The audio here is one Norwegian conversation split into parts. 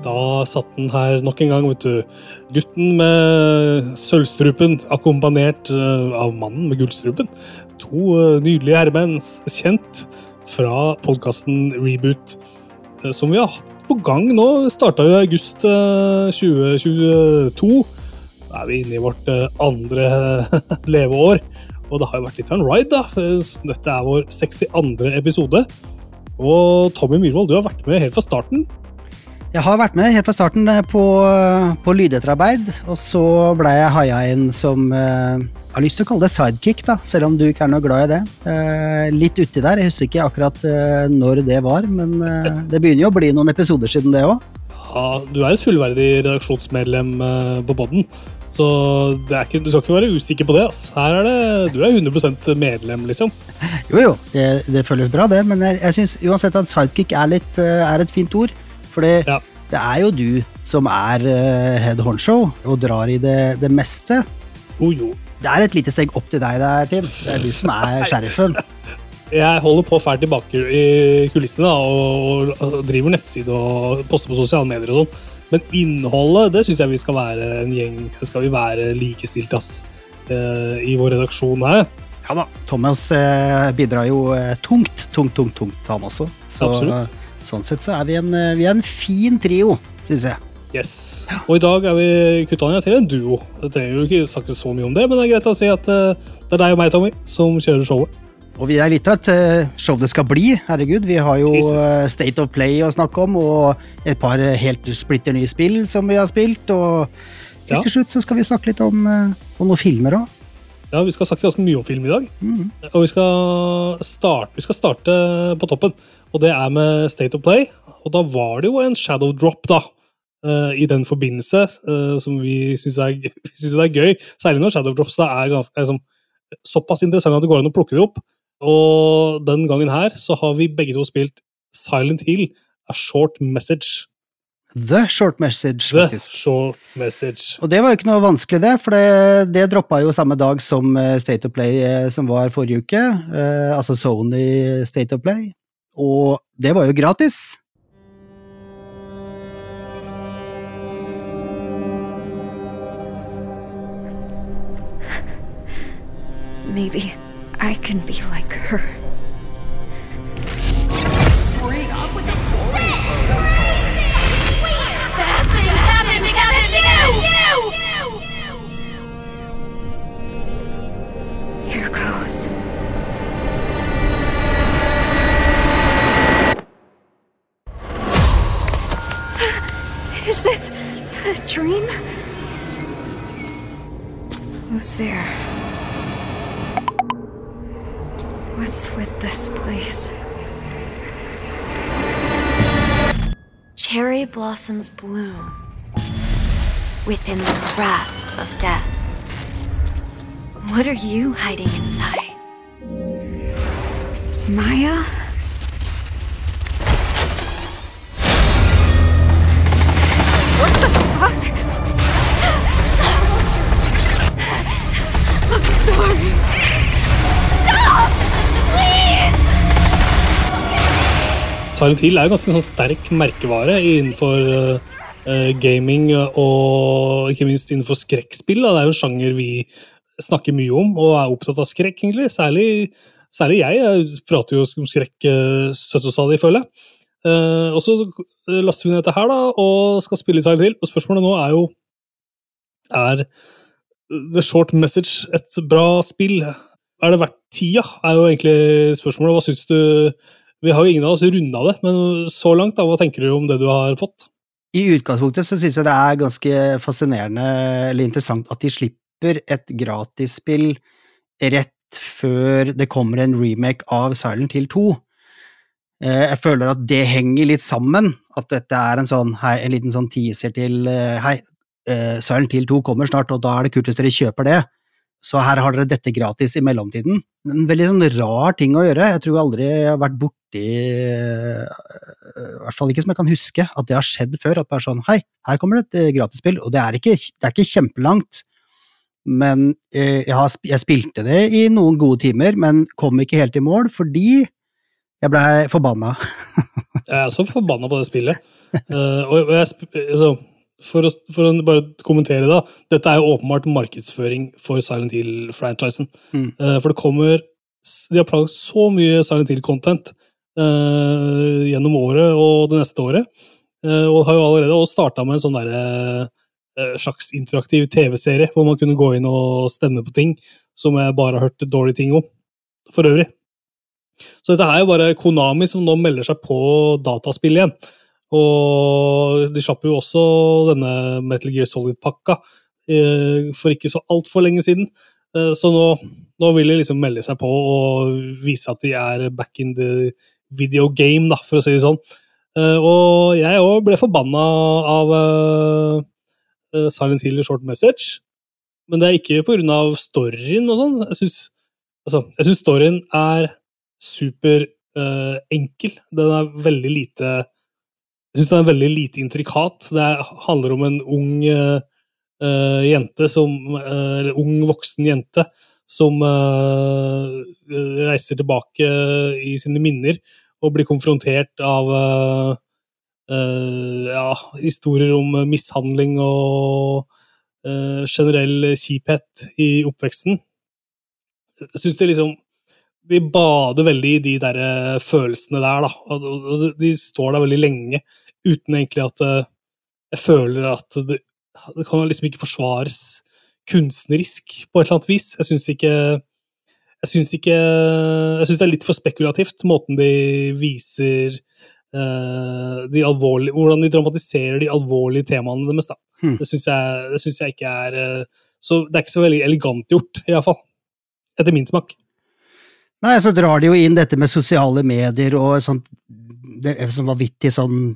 Da satt den her nok en gang, vet du. Gutten med sølvstrupen, akkompagnert eh, av mannen med gullstrupen. To eh, nydelige herremenn, kjent fra podkasten Reboot, eh, som vi har hatt på gang nå. Starta jo i august 2022. Da er vi inne i vårt andre leveår. Og det har jo vært litt av en ride, da. Dette er vår 62. episode. Og Tommy Myhrvold, du har vært med helt fra starten. Jeg har vært med helt fra starten eh, på, på lydetterarbeid, og så ble jeg haia inn som uh, Jeg har lyst til å kalle det sidekick, da, selv om du ikke er noe glad i det. Litt uti der. Jeg husker ikke akkurat når det var, men det begynner jo å bli noen episoder siden det òg. Ja, du er et fullverdig redaksjonsmedlem på poden, så ikke, du skal ikke være usikker på det. Ass. Her er det, Du er 100% medlem, liksom. Jo jo, det, det føles bra, det, men jeg, jeg syns uansett at sidekick er, litt, er et fint ord. For ja. det er jo du som er uh, head honcho og drar i det, det meste. Jo, jo. Det er et lite steg opp til deg der, Tim. Det er du som er sheriffen. Jeg holder på fælt tilbake i kulissene og, og driver nettside og poster på sosiale medier og sånn. Men innholdet, det syns jeg vi skal være en gjeng skal vi være likestilt ass, uh, i vår redaksjon her. Ja da. Thomas uh, bidrar jo tungt, tungt, tungt, tungt, han også. Så, Absolutt. Sånn sett så er vi en, eh, vi er en fin trio, syns jeg. Yes. Og i dag er vi kutta ned til en duo. Det trenger jo ikke snakke så mye om det, men det er greit å si at det er deg og meg, Tommy, som kjører showet. Og vi er litt av et uh, show det skal bli. Herregud, vi har jo Jesus. State of Play å snakke om, og et par helt splitter nye spill som vi har spilt. Og helt ja. til slutt så skal vi snakke litt om, om noen filmer òg. Ja, vi skal snakke ganske mye om film i dag. Mm. Og vi skal, starte, vi skal starte på toppen. Og det er med State of Play. Og da var det jo en shadow drop, da. I den forbindelse, som vi syns er, er, gøy. Særlig når shadow drops er, ganske, er som, såpass interessante at det går an å plukke det opp. Og den gangen her så har vi begge to spilt Silent Hill, A Short Message. The Short Message, faktisk. The Short Message. Og det var jo ikke noe vanskelig, det, for det, det droppa jo samme dag som eh, State of Play som var forrige uke. Eh, altså Sony State of Play. Og det var jo gratis. Maybe I can be like her. Bad things happen because it's you! Here goes. Is this a dream? Who's there? What's with this place? Cherry blossoms bloom within the grasp of death. What are you hiding inside? Maya? Silent Hill er jo ganske sånn sterk merkevare innenfor uh, gaming og ikke minst innenfor skrekkspill. Det er jo en sjanger vi snakker mye om og er opptatt av skrekk, egentlig. Særlig, særlig jeg. Jeg prater jo om skrekk uh, søtt og stadig, føler jeg. Uh, og så eh, laster vi ned dette her da, og skal spille Silent Hill. Og spørsmålet nå er jo Er The Short Message et bra spill? Er det verdt tida, er jo egentlig spørsmålet. Hva syns du? Vi har jo ingen av oss runda det, men så langt, da, hva tenker du om det du har fått? I utgangspunktet så syns jeg det er ganske fascinerende eller interessant at de slipper et gratisspill rett før det kommer en remake av Silent Hill 2. Eh, jeg føler at det henger litt sammen. At dette er en, sånn, hei, en liten sånn teaser til eh, Hei, uh, Silent Hill 2 kommer snart, og da er det kult hvis dere kjøper det. Så her har dere dette gratis i mellomtiden. En veldig sånn rar ting å gjøre. Jeg tror aldri jeg har vært borti I hvert fall ikke som jeg kan huske, at det har skjedd før. At bare sånn Hei, her kommer det et gratisspill. Og det er ikke, det er ikke kjempelangt. Men jeg, har, jeg spilte det i noen gode timer, men kom ikke helt i mål fordi Jeg blei forbanna. Jeg er så forbanna på det spillet. Uh, og jeg, altså, for, å, for, å, bare kommentere da, dette er jo åpenbart markedsføring for Silent Hill-franchisen. Mm. Uh, for det kommer De har planlagt så mye Silent Hill-content uh, gjennom året og det neste året. og har jo allerede starta med en sånn der, slags interaktiv TV-serie hvor man kunne gå inn og stemme på ting som jeg bare har hørt dårlige ting om. For øvrig. Så dette er jo bare Konami som nå melder seg på dataspill igjen. Og de slapp jo også denne Metal Gear Solid-pakka eh, for ikke så altfor lenge siden. Eh, så nå, nå, vil de liksom melde seg på og vise at de er back in the video game, da, for å si det sånn. Eh, og jeg òg ble forbanna av Silent Hill Short Message. Men det er ikke pga. storyen og sånn. Jeg syns altså, storyen er super uh, enkel. Den er veldig lite Jeg syns den er veldig lite intrikat. Det handler om en ung uh, jente som uh, Eller ung voksen jente som reiser tilbake i sine minner og blir konfrontert av ja, historier om mishandling og generell kjiphet i oppveksten. Jeg syns det liksom de bader veldig i de der eh, følelsene der, da. Og de står der veldig lenge uten egentlig at eh, jeg føler at det, det kan liksom ikke forsvares kunstnerisk på et eller annet vis. Jeg syns ikke jeg syns ikke Jeg syns det er litt for spekulativt, måten de viser uh, de alvorlige Hvordan de dramatiserer de alvorlige temaene deres, da. Hmm. Det syns jeg, jeg, ikke er så Det er ikke så veldig elegant gjort, i hvert fall. Etter min smak. Nei, så drar de jo inn dette med sosiale medier og sånt det er sånn vanvittig sånn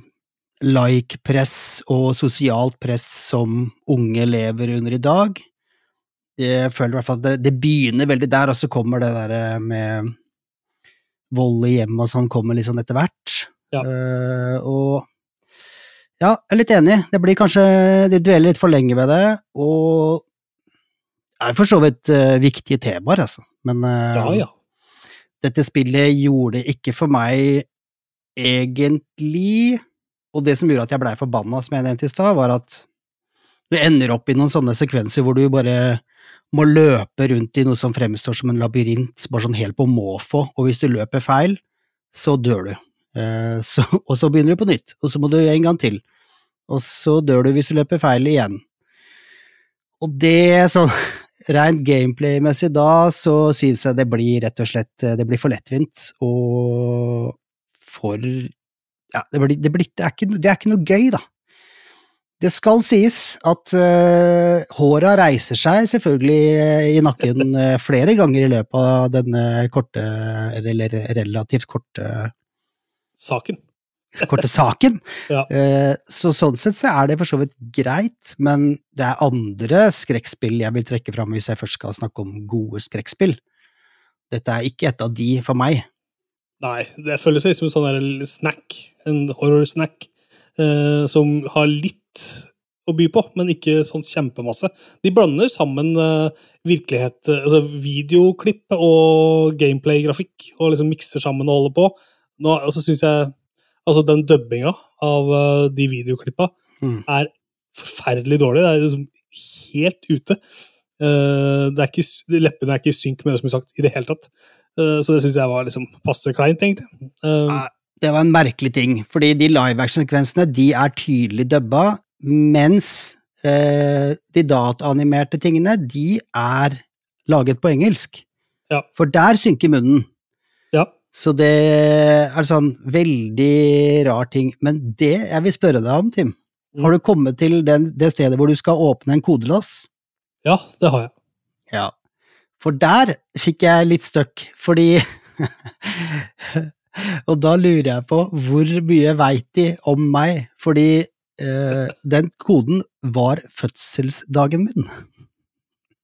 like-press og sosialt press som unge lever under i dag. Jeg føler i hvert fall at det, det begynner veldig der, og så kommer det der eh, med vold i hjemmet og sånn kommer sånn etter hvert. Ja. Uh, og ja, jeg er litt enig. Det blir kanskje De dueller litt for lenge ved det, og det er for så vidt uh, viktige temaer, altså. Men uh, ja, ja dette spillet gjorde ikke for meg egentlig Og det som gjorde at jeg blei forbanna, som jeg nevnte i stad, var at du ender opp i noen sånne sekvenser hvor du bare må løpe rundt i noe som fremstår som en labyrint, bare sånn helt på måfå, og hvis du løper feil, så dør du. Eh, så, og så begynner du på nytt, og så må du en gang til. Og så dør du hvis du løper feil igjen. Og det sånn Rent gameplay-messig da, så synes jeg det blir rett og slett Det blir for lettvint og for Ja, det, blir, det, blir, det, er, ikke, det er ikke noe gøy, da. Det skal sies at uh, håra reiser seg selvfølgelig i nakken flere ganger i løpet av denne korte, eller relativt korte Saken korte saken. ja. Eh, så sånn sett så er det for så vidt greit, men det er andre skrekkspill jeg vil trekke fram hvis jeg først skal snakke om gode skrekkspill. Dette er ikke et av de for meg. Nei, det føles som en sånn snack, en horror-snack, eh, som har litt å by på, men ikke sånn kjempemasse. De blander sammen eh, virkelighet, altså videoklipp og gameplay-grafikk, og liksom mikser sammen og holder på. Nå, og så syns jeg Altså, den dubbinga av uh, de videoklippa mm. er forferdelig dårlig. Det er liksom helt ute. Uh, det er ikke, leppene er ikke i synk med det som er sagt, i det hele tatt. Uh, så det syns jeg var liksom passe kleint, egentlig. Uh, det var en merkelig ting, fordi de live action-sekvensene de er tydelig dubba, mens de dataanimerte tingene de er laget på engelsk. Ja. For der synker munnen. Så det er sånn veldig rar ting. Men det jeg vil spørre deg om, Tim, mm. har du kommet til den, det stedet hvor du skal åpne en kodelås? Ja, det har jeg. Ja. For der fikk jeg litt støkk, fordi Og da lurer jeg på hvor mye veit de om meg? Fordi eh, den koden var fødselsdagen min.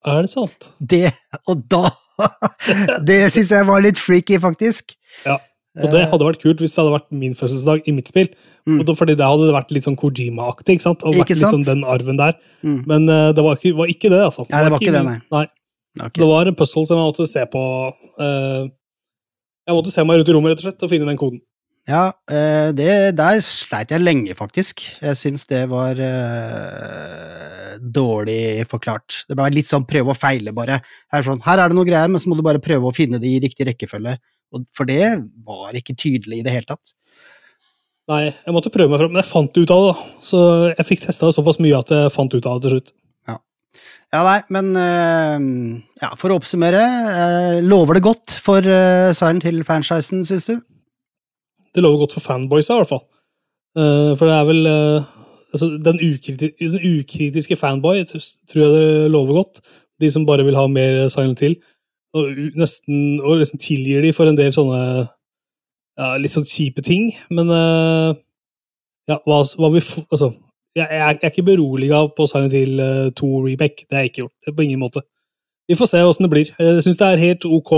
Er det sant? Det, og da Det syns jeg var litt freaky, faktisk. Ja, og det hadde vært kult hvis det hadde vært min fødselsdag i mitt spill. Mm. Fordi det hadde vært litt sånn Kojima-aktig, ikke sant? Og vært litt sånn den arven der. Mm. Men uh, det var ikke, var ikke, det, altså. Nei, det var ikke, det, nei. nei. Okay. Det var en puzzle som jeg måtte se på uh, Jeg måtte se meg rundt i rommet rett og slett og finne den koden. Ja, eh, det, der sleit jeg lenge, faktisk. Jeg syns det var uh, dårlig forklart. Det ble litt sånn prøve og feile, bare. Her, sånn, her er det noe greier, men så må du bare prøve å finne det i riktig rekkefølge. Og for det var ikke tydelig i det hele tatt. Nei, jeg måtte prøve meg fram, men jeg fant ut av det. da. Så jeg fikk testa det såpass mye at jeg fant ut av det til slutt. Ja, ja nei, men uh, ja, for å oppsummere, uh, lover det godt for uh, Silent Hill-franchisen, syns du? Det lover godt for fanboysa, i hvert fall. Uh, for det er vel altså, den, ukriti den, ukritiske fanboy tror jeg det lover godt. De som bare vil ha mer Silent Hill. Og, nesten, og liksom tilgir de for en del sånne ja, litt sånn kjipe ting, men uh, ja, hva, hva vi Altså, jeg, jeg, er ikke beroliga på Silent Hill 2 uh, remake. Det har jeg ikke gjort. På ingen måte. Vi får se åssen det blir. Jeg syns det er helt ok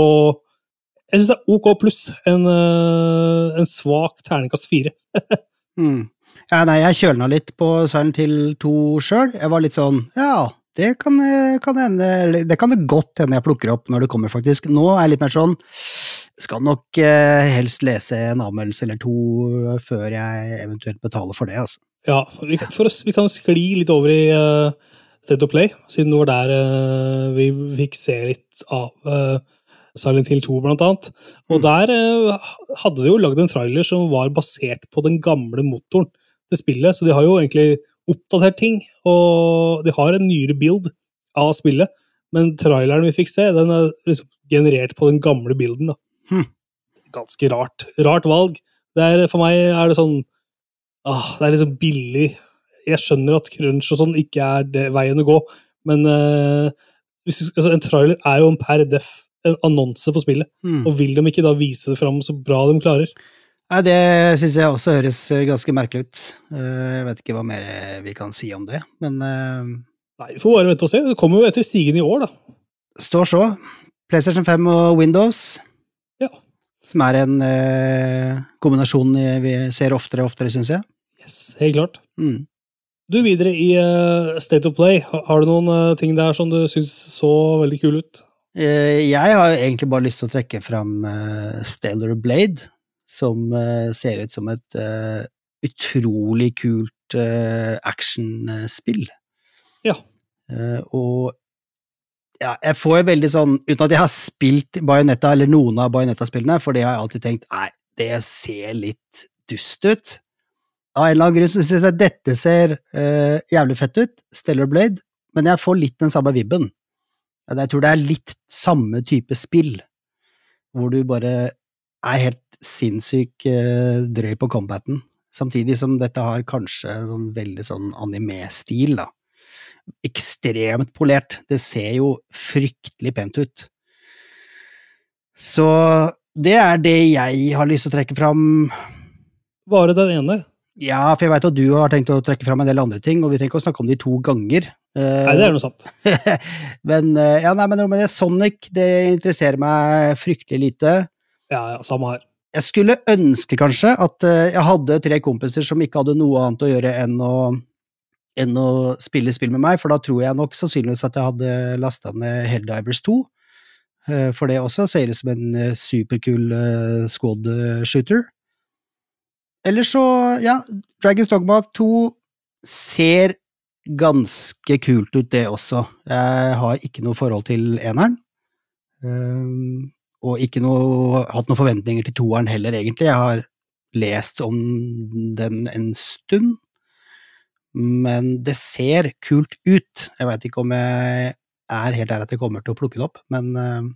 Jeg synes det er ok pluss en, uh, en svak terningkast fire. mm. Ja, nei, jeg kjølna litt på Silent Hill 2 sjøl. Jeg var litt sånn Ja, det kan, kan hende Det kan det godt hende jeg plukker opp når det kommer, faktisk. Nå er jeg litt mer sånn skal nok eh, helst lese en anmeldelse eller to før jeg eventuelt betaler for det, altså. Ja, vi, oss, vi kan skli litt over i uh, State of Play, siden det var der uh, vi fikk se litt av uh, Silent Hill 2, blant annet. Og mm. der uh, hadde de jo lagd en trailer som var basert på den gamle motoren til spillet, så de har jo egentlig oppdatert ting, og de har en nyere build av spillet. Men traileren vi fikk se, den er liksom generert på den gamle bilden. da. Mm. Ganske rart. Rart valg. Er, for meg er det sånn ah, Det er liksom billig. Jeg skjønner at crunch og sånn ikke er det veien å gå, men uh, hvis, altså, en trailer er jo en per def en annonse for spillet. Mm. Og vil de ikke da vise det fram så bra de klarer? Nei, Det syns jeg også høres ganske merkelig ut. Eh, jeg vet ikke hva mer vi kan si om det, men Nei, Vi får bare vente og se. Det kommer jo etter stigen i år, da. Står så. PlayStation 5 og Windows. Ja. Som er en eh, kombinasjon vi ser oftere og oftere, syns jeg. Yes, helt klart. Mm. Du, videre i State of Play, har du noen ting der som du syns så veldig kule ut? Uh, jeg har egentlig bare lyst til å trekke fram Stellar Blade, som ser ut som et utrolig kult actionspill. Ja. og ja, jeg får veldig sånn, uten at jeg har spilt Bajonetta eller noen av Bajonetta-spillene, for det har jeg alltid tenkt nei, det ser litt dust ut. Av en eller annen grunn så syns jeg dette ser uh, jævlig fett ut, Stellar Blade, men jeg får litt den samme vibben. Jeg tror det er litt samme type spill, hvor du bare er helt sinnssykt uh, drøy på combaten, samtidig som dette har kanskje sånn veldig sånn anime-stil, da ekstremt polert. Det ser jo fryktelig pent ut. Så det er det jeg har lyst til å trekke fram. Bare den ene? Ja, for jeg veit at du har tenkt å trekke fram en del andre ting, og vi trenger ikke å snakke om de to ganger. Nei, det er noe sant. men eh, ja, nei, men men Sonic, det interesserer meg fryktelig lite. Ja, ja, samme her. Jeg skulle ønske kanskje at eh, jeg hadde tre kompiser som ikke hadde noe annet å gjøre enn å enn å spille spill med meg, for da tror jeg nok sannsynligvis at jeg hadde lasta ned Helldivers 2. Eh, for det også ser ut som en superkul squad shooter. Eller så, ja, Dragons Dogma 2 ser ganske kult ut, det også. Jeg har ikke noe forhold til eneren. Um, og ikke noe, hatt noen forventninger til toeren heller, egentlig. Jeg har lest om den en stund, men det ser kult ut. Jeg veit ikke om jeg er helt der at jeg kommer til å plukke det opp, men eh,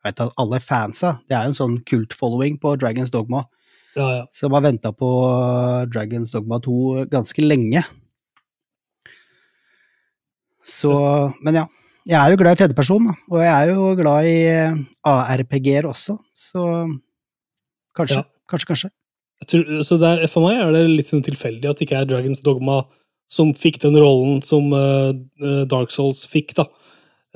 jeg vet at alle fansa Det er jo en sånn kult-following på Dragons Dogma, ja, ja. som har venta på Dragons Dogma 2 ganske lenge. Så Men ja. Jeg er jo glad i tredjeperson, og jeg er jo glad i eh, ARPG-er også, så kanskje, ja. kanskje, kanskje. Tror, er, for meg er det litt sånn tilfeldig at det ikke er Dragons Dogma som fikk den rollen som uh, Dark Souls fikk. da.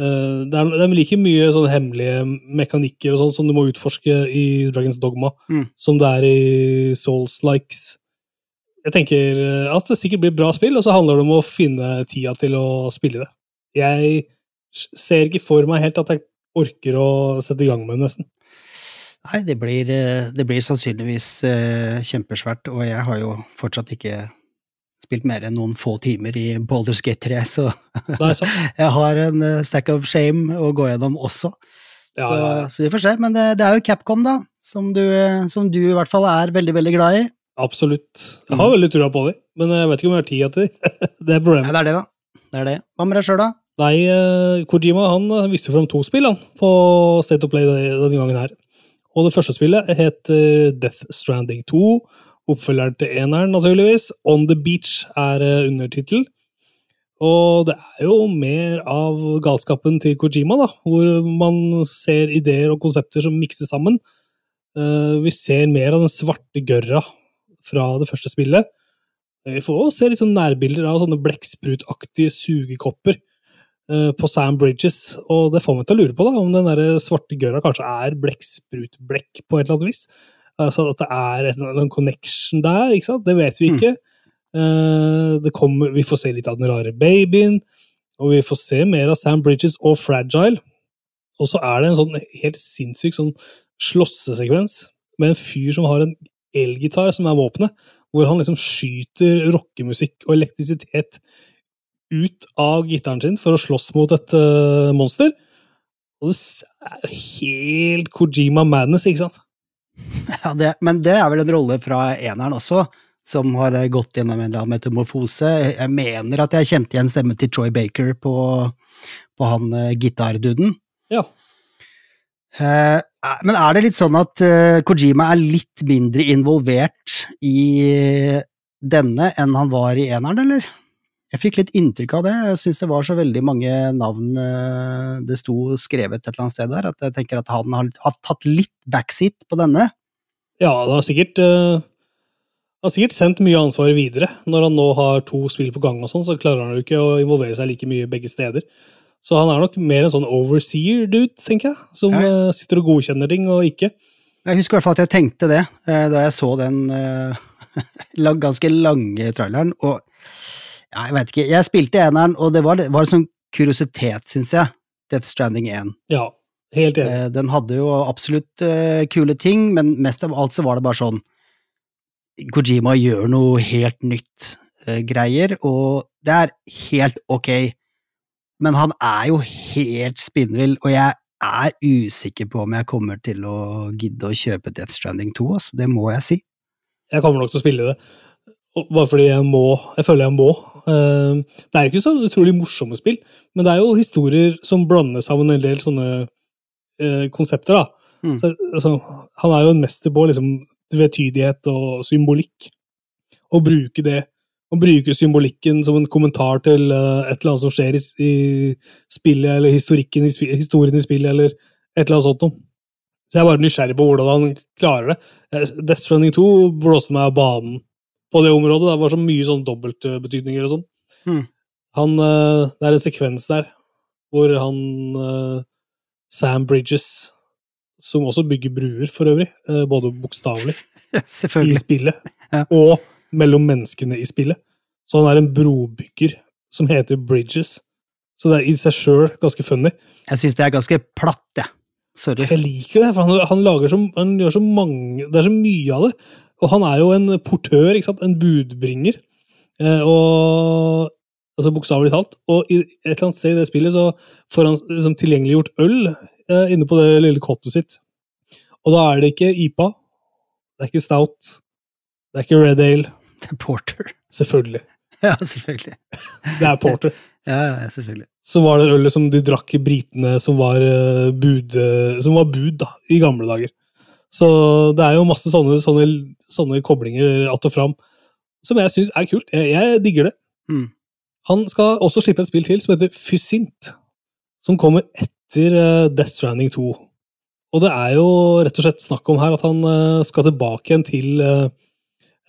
Uh, det, er, det, er, like mye sånne hemmelige mekanikker og sånt som du må utforske i Dragons Dogma, mm. som det er i Souls Likes. Jeg tenker at det sikkert blir bra spill, og så handler det om å finne tida til å spille det. Jeg ser ikke for meg helt at jeg orker å sette i gang med det, nesten. Nei, det blir, eh, det blir sannsynligvis eh, kjempesvært, og jeg har jo fortsatt ikke spilt mer enn noen få timer i Baldur's Gate 3, så jeg har en eh, stack of shame å gå gjennom også. Ja, så, ja, ja. så vi får se. Men det, det er jo Capcom, da, som du, som du i hvert fall er veldig, veldig glad i. Absolutt. Jeg har veldig trua på dem, men jeg vet ikke om jeg har tid til det. det er Nei, problemet. det er det, da. Det er det. Hva med deg sjøl, da? Nei, eh, Kojima han eh, viste fram to spill han, på State of Play denne gangen her. Og det første spillet heter Death Stranding 2. Oppfølgeren til eneren, naturligvis. On the Beach er eh, undertittel. Og det er jo mer av galskapen til Kojima, da, hvor man ser ideer og konsepter som mikses sammen. Vi ser mer av den svarte gørra fra det første spillet. Vi får også se litt sånn nærbilder av sånne blekksprutaktige sugekopper eh, på Sam Bridges, og det får meg til å lure på da, om den der svarte gørra kanskje er blekksprutblekk på et eller annet vis. Altså at det er en, en connection der, ikke sant? Det vet vi ikke. Mm. det kommer, vi får se litt av den rare babyen, og vi får se mer av Sam Bridges og Fragile. Og så er det en sånn helt sinnssyk sånn slåssesekvens med en fyr som har en elgitar som er våpenet, hvor han liksom skyter rockemusikk og elektrisitet ut av gitaren sin for å slåss mot et uh, monster. Og det er jo helt Kojima madness, ikke sant? Ja, det, men det er vel en rolle fra eneren også, som har eh, gått gjennom en eller annen metamorfose. Jeg mener at jeg kjente igjen stemmen til Troy Baker på, på han uh, gitarduden. Ja. Eh, men er det litt sånn at uh, Kojima er litt mindre involvert i denne enn han var i eneren, eller? Jeg fikk litt inntrykk av det. Jeg syns det var så veldig mange navn uh, det sto skrevet et eller annet sted der, at jeg tenker at han har, har tatt litt backseat på denne. Ja, det har sikkert uh, har sikkert sendt mye av ansvaret videre. Når han nå har to spill på gang, og sånn, så klarer han jo ikke å involvere seg like mye begge steder. Så han er nok mer en sånn overseer-dude, tenker jeg, som Ja. eh, sitter og godkjenner ting og ikke. Jeg husker i hvert fall at jeg tenkte det eh, da jeg så den eh, ganske lange traileren, og ja, jeg vet ikke, jeg spilte eneren, og det var, var en sånn kuriositet, syns jeg, Death Stranding 1. Ja, helt enig. Den hadde jo absolutt kule ting, men mest av alt så var det bare sånn Kojima gjør noe helt nytt eh, greier, og det er helt ok, men han er jo helt spinnvill, og jeg er usikker på om jeg kommer til å gidde å kjøpe Death Stranding 2, ass. det må jeg si. Jeg kommer nok til å spille det. Bare fordi jeg må. Jeg føler jeg må. Eh, Det er jo ikke så utrolig morsomme spill, men det er jo historier som blander sammen en del sånne eh, konsepter, da. Mm. Så, altså, han er jo en mester på liksom tvetydighet og symbolikk. Å bruke det. Å bruke symbolikken som en kommentar til uh, et eller annet som skjer i, i spillet, eller historikken i, spillet, historien i spillet, eller et eller annet sånt noe. Så jeg er bare nysgjerrig på hvordan han klarer det. Death Stranding 2 blåste meg av banen på det området. Det var så mye sånn dobbeltbetydninger og sånn. Hmm. Han, uh, det er en sekvens der hvor han uh, Sam Bridges, som også bygger bruer for øvrig, både bokstavelig i spillet Ja. og mellom menneskene i spillet. Så han er en brobygger som heter Bridges. Så det er i seg sjøl ganske funny. Jeg syns det er ganske platt, jeg. Sorry. Jeg liker det, for han, han lager så, han gjør så mange Det er så mye av det. Og han er jo en portør, ikke sant? en budbringer. Eh, og altså Bokstavelig talt. Og i et eller annet sted i det spillet så får han liksom, tilgjengeliggjort øl eh, inne på det lille kottet sitt. Og da er det ikke IPA, det er ikke Stout, det er ikke Red Ale. Er Porter. Selvfølgelig. Ja, selvfølgelig. Det er Porter. Ja, ja, selvfølgelig. Så var det ølet som de drakk i britene, som var, eh, bud, eh, som var bud da, i gamle dager. Så det er jo masse sånne, sånne, sånne koblinger att og fram som jeg syns er kult. Jeg, jeg digger det. Mm. Han skal også slippe et spill til som heter Fysint, som kommer etter eh, Death Stranding 2. Og det er jo rett og slett snakk om her at han skal tilbake igjen til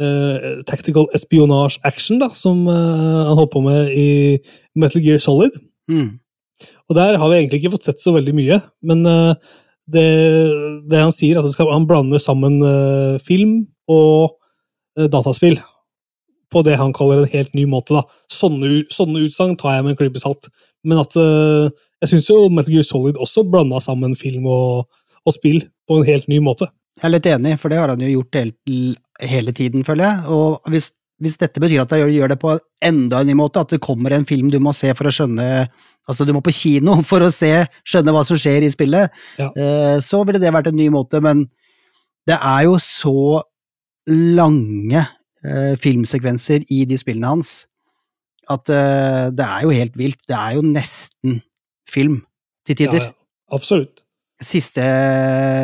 eh, tactical espionage action, da, som uh, han holdt på med i Metal Gear Solid. Mm. Og der har vi egentlig ikke fått sett så veldig mye, men uh, det, det han sier, at det skal, han blander sammen film og dataspill på det han kaller en helt ny måte. da. Sånne, sånne utsagn tar jeg med en klype salt. Men at uh, jeg syns jo Metal Gear Solid også blanda sammen film og, og spill på en helt ny måte. Jeg er litt enig, for det har han jo gjort hele, hele tiden, føler jeg. Og hvis, hvis dette betyr at han gjør det på enda en ny måte, at det kommer en film du må se for å skjønne Altså, du må på kino for å se, skjønne hva som skjer i spillet, Ja. eh, så ville det vært en ny måte, men det er jo så lange eh, filmsekvenser i de spillene hans at eh, det er jo helt vilt. Det er jo nesten film til Ja, tider ja. Absolutt. Siste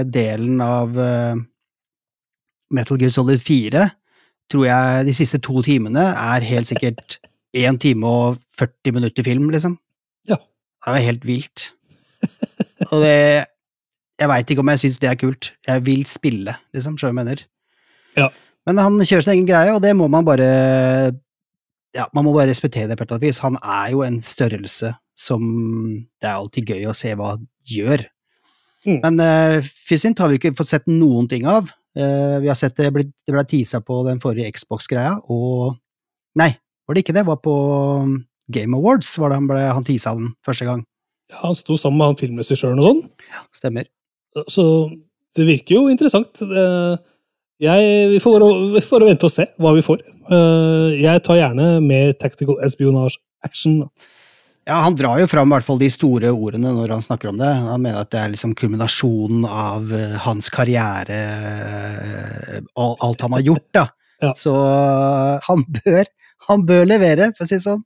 delen av eh, Metal Gear Solid 4, tror jeg de siste to timene er helt sikkert 1 time og 40 minutter film, liksom. Ja. Det er helt vilt. Og det Jeg veit ikke om jeg syns det er kult. Jeg vil spille, liksom, sjøl mener. Ja. Men han kjører sin egen greie, og det må man bare ja, man må bare respektere det på et eller annet vis. Han er jo en størrelse som det er alltid gøy å se hva han gjør. Mm. Men uh, Fysint har vi ikke fått sett noen ting av. Uh, vi har sett det, ble, det ble teasa på den forrige Xbox-greia, og Nei, var det ikke det? Det var på um, Game Awards var det han, ble, han teasa den første gang. Ja, han sto sammen med han filmregissøren og sånn. Ja, Stemmer. Så det virker jo interessant. Jeg, vi, får vi får vente og se hva vi får. Eh, Jeg tar gjerne mer tactical espionage action. Ja, han drar jo fram i hvert fall de store ordene når han snakker om det. Han mener at det er liksom kulminasjonen av eh, hans karriere, og al- alt han har gjort, da. Ja. Så eh, han bør, han bør levere, for å si det sånn.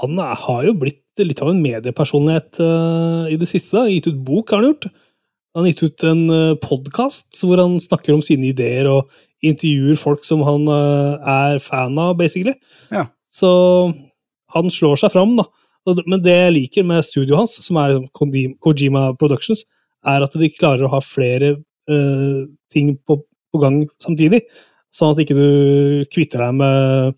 Han er, har jo blitt litt av en mediepersonlighet uh, i det siste. da. Gitt ut bok, har han gjort. Han har gitt ut en uh, podkast hvor han snakker om sine ideer og intervjuer folk som han uh, er fan av, basically. Ja. Så han slår seg fram, da. Men det jeg liker med studioet hans, som er liksom Kojima Productions, er at de klarer å ha flere uh, ting på, på gang samtidig. Sånn at ikke du kvitter deg med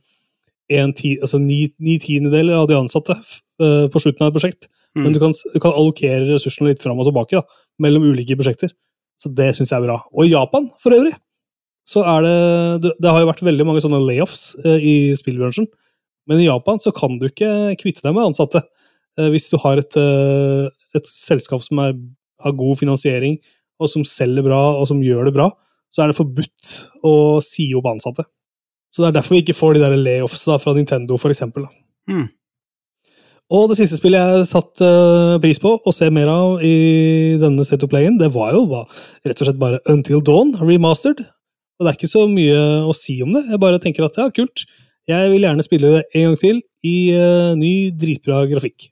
en ti, altså ni, ni tiendedeler av de ansatte eh, på slutten av et prosjekt. Mm. Men du kan, du kan allokere ressursene litt fram og tilbake da, mellom ulike prosjekter. Så det syns jeg er bra. Og i Japan, for øvrig, så er det Det, det har jo vært veldig mange sånne layoffs uh, i spillbransjen. Men i Japan så kan du ikke kvitte deg med ansatte. Eh, hvis du har et, eh, et selskap som er, har god finansiering, og som selger bra, og som gjør det bra, så er det forbudt å si opp ansatte. Så det er derfor vi ikke får de der layoffs da, fra Nintendo, for eksempel. Mm. Og det siste spillet jeg satte eh, pris på å se mer av i denne State of Play-en, det var jo var rett og slett bare Until Dawn remastered. Og det er ikke så mye å si om det. Jeg bare tenker at ja, kult. Jeg vil gjerne spille det en gang til i uh, ny, dritbra grafikk.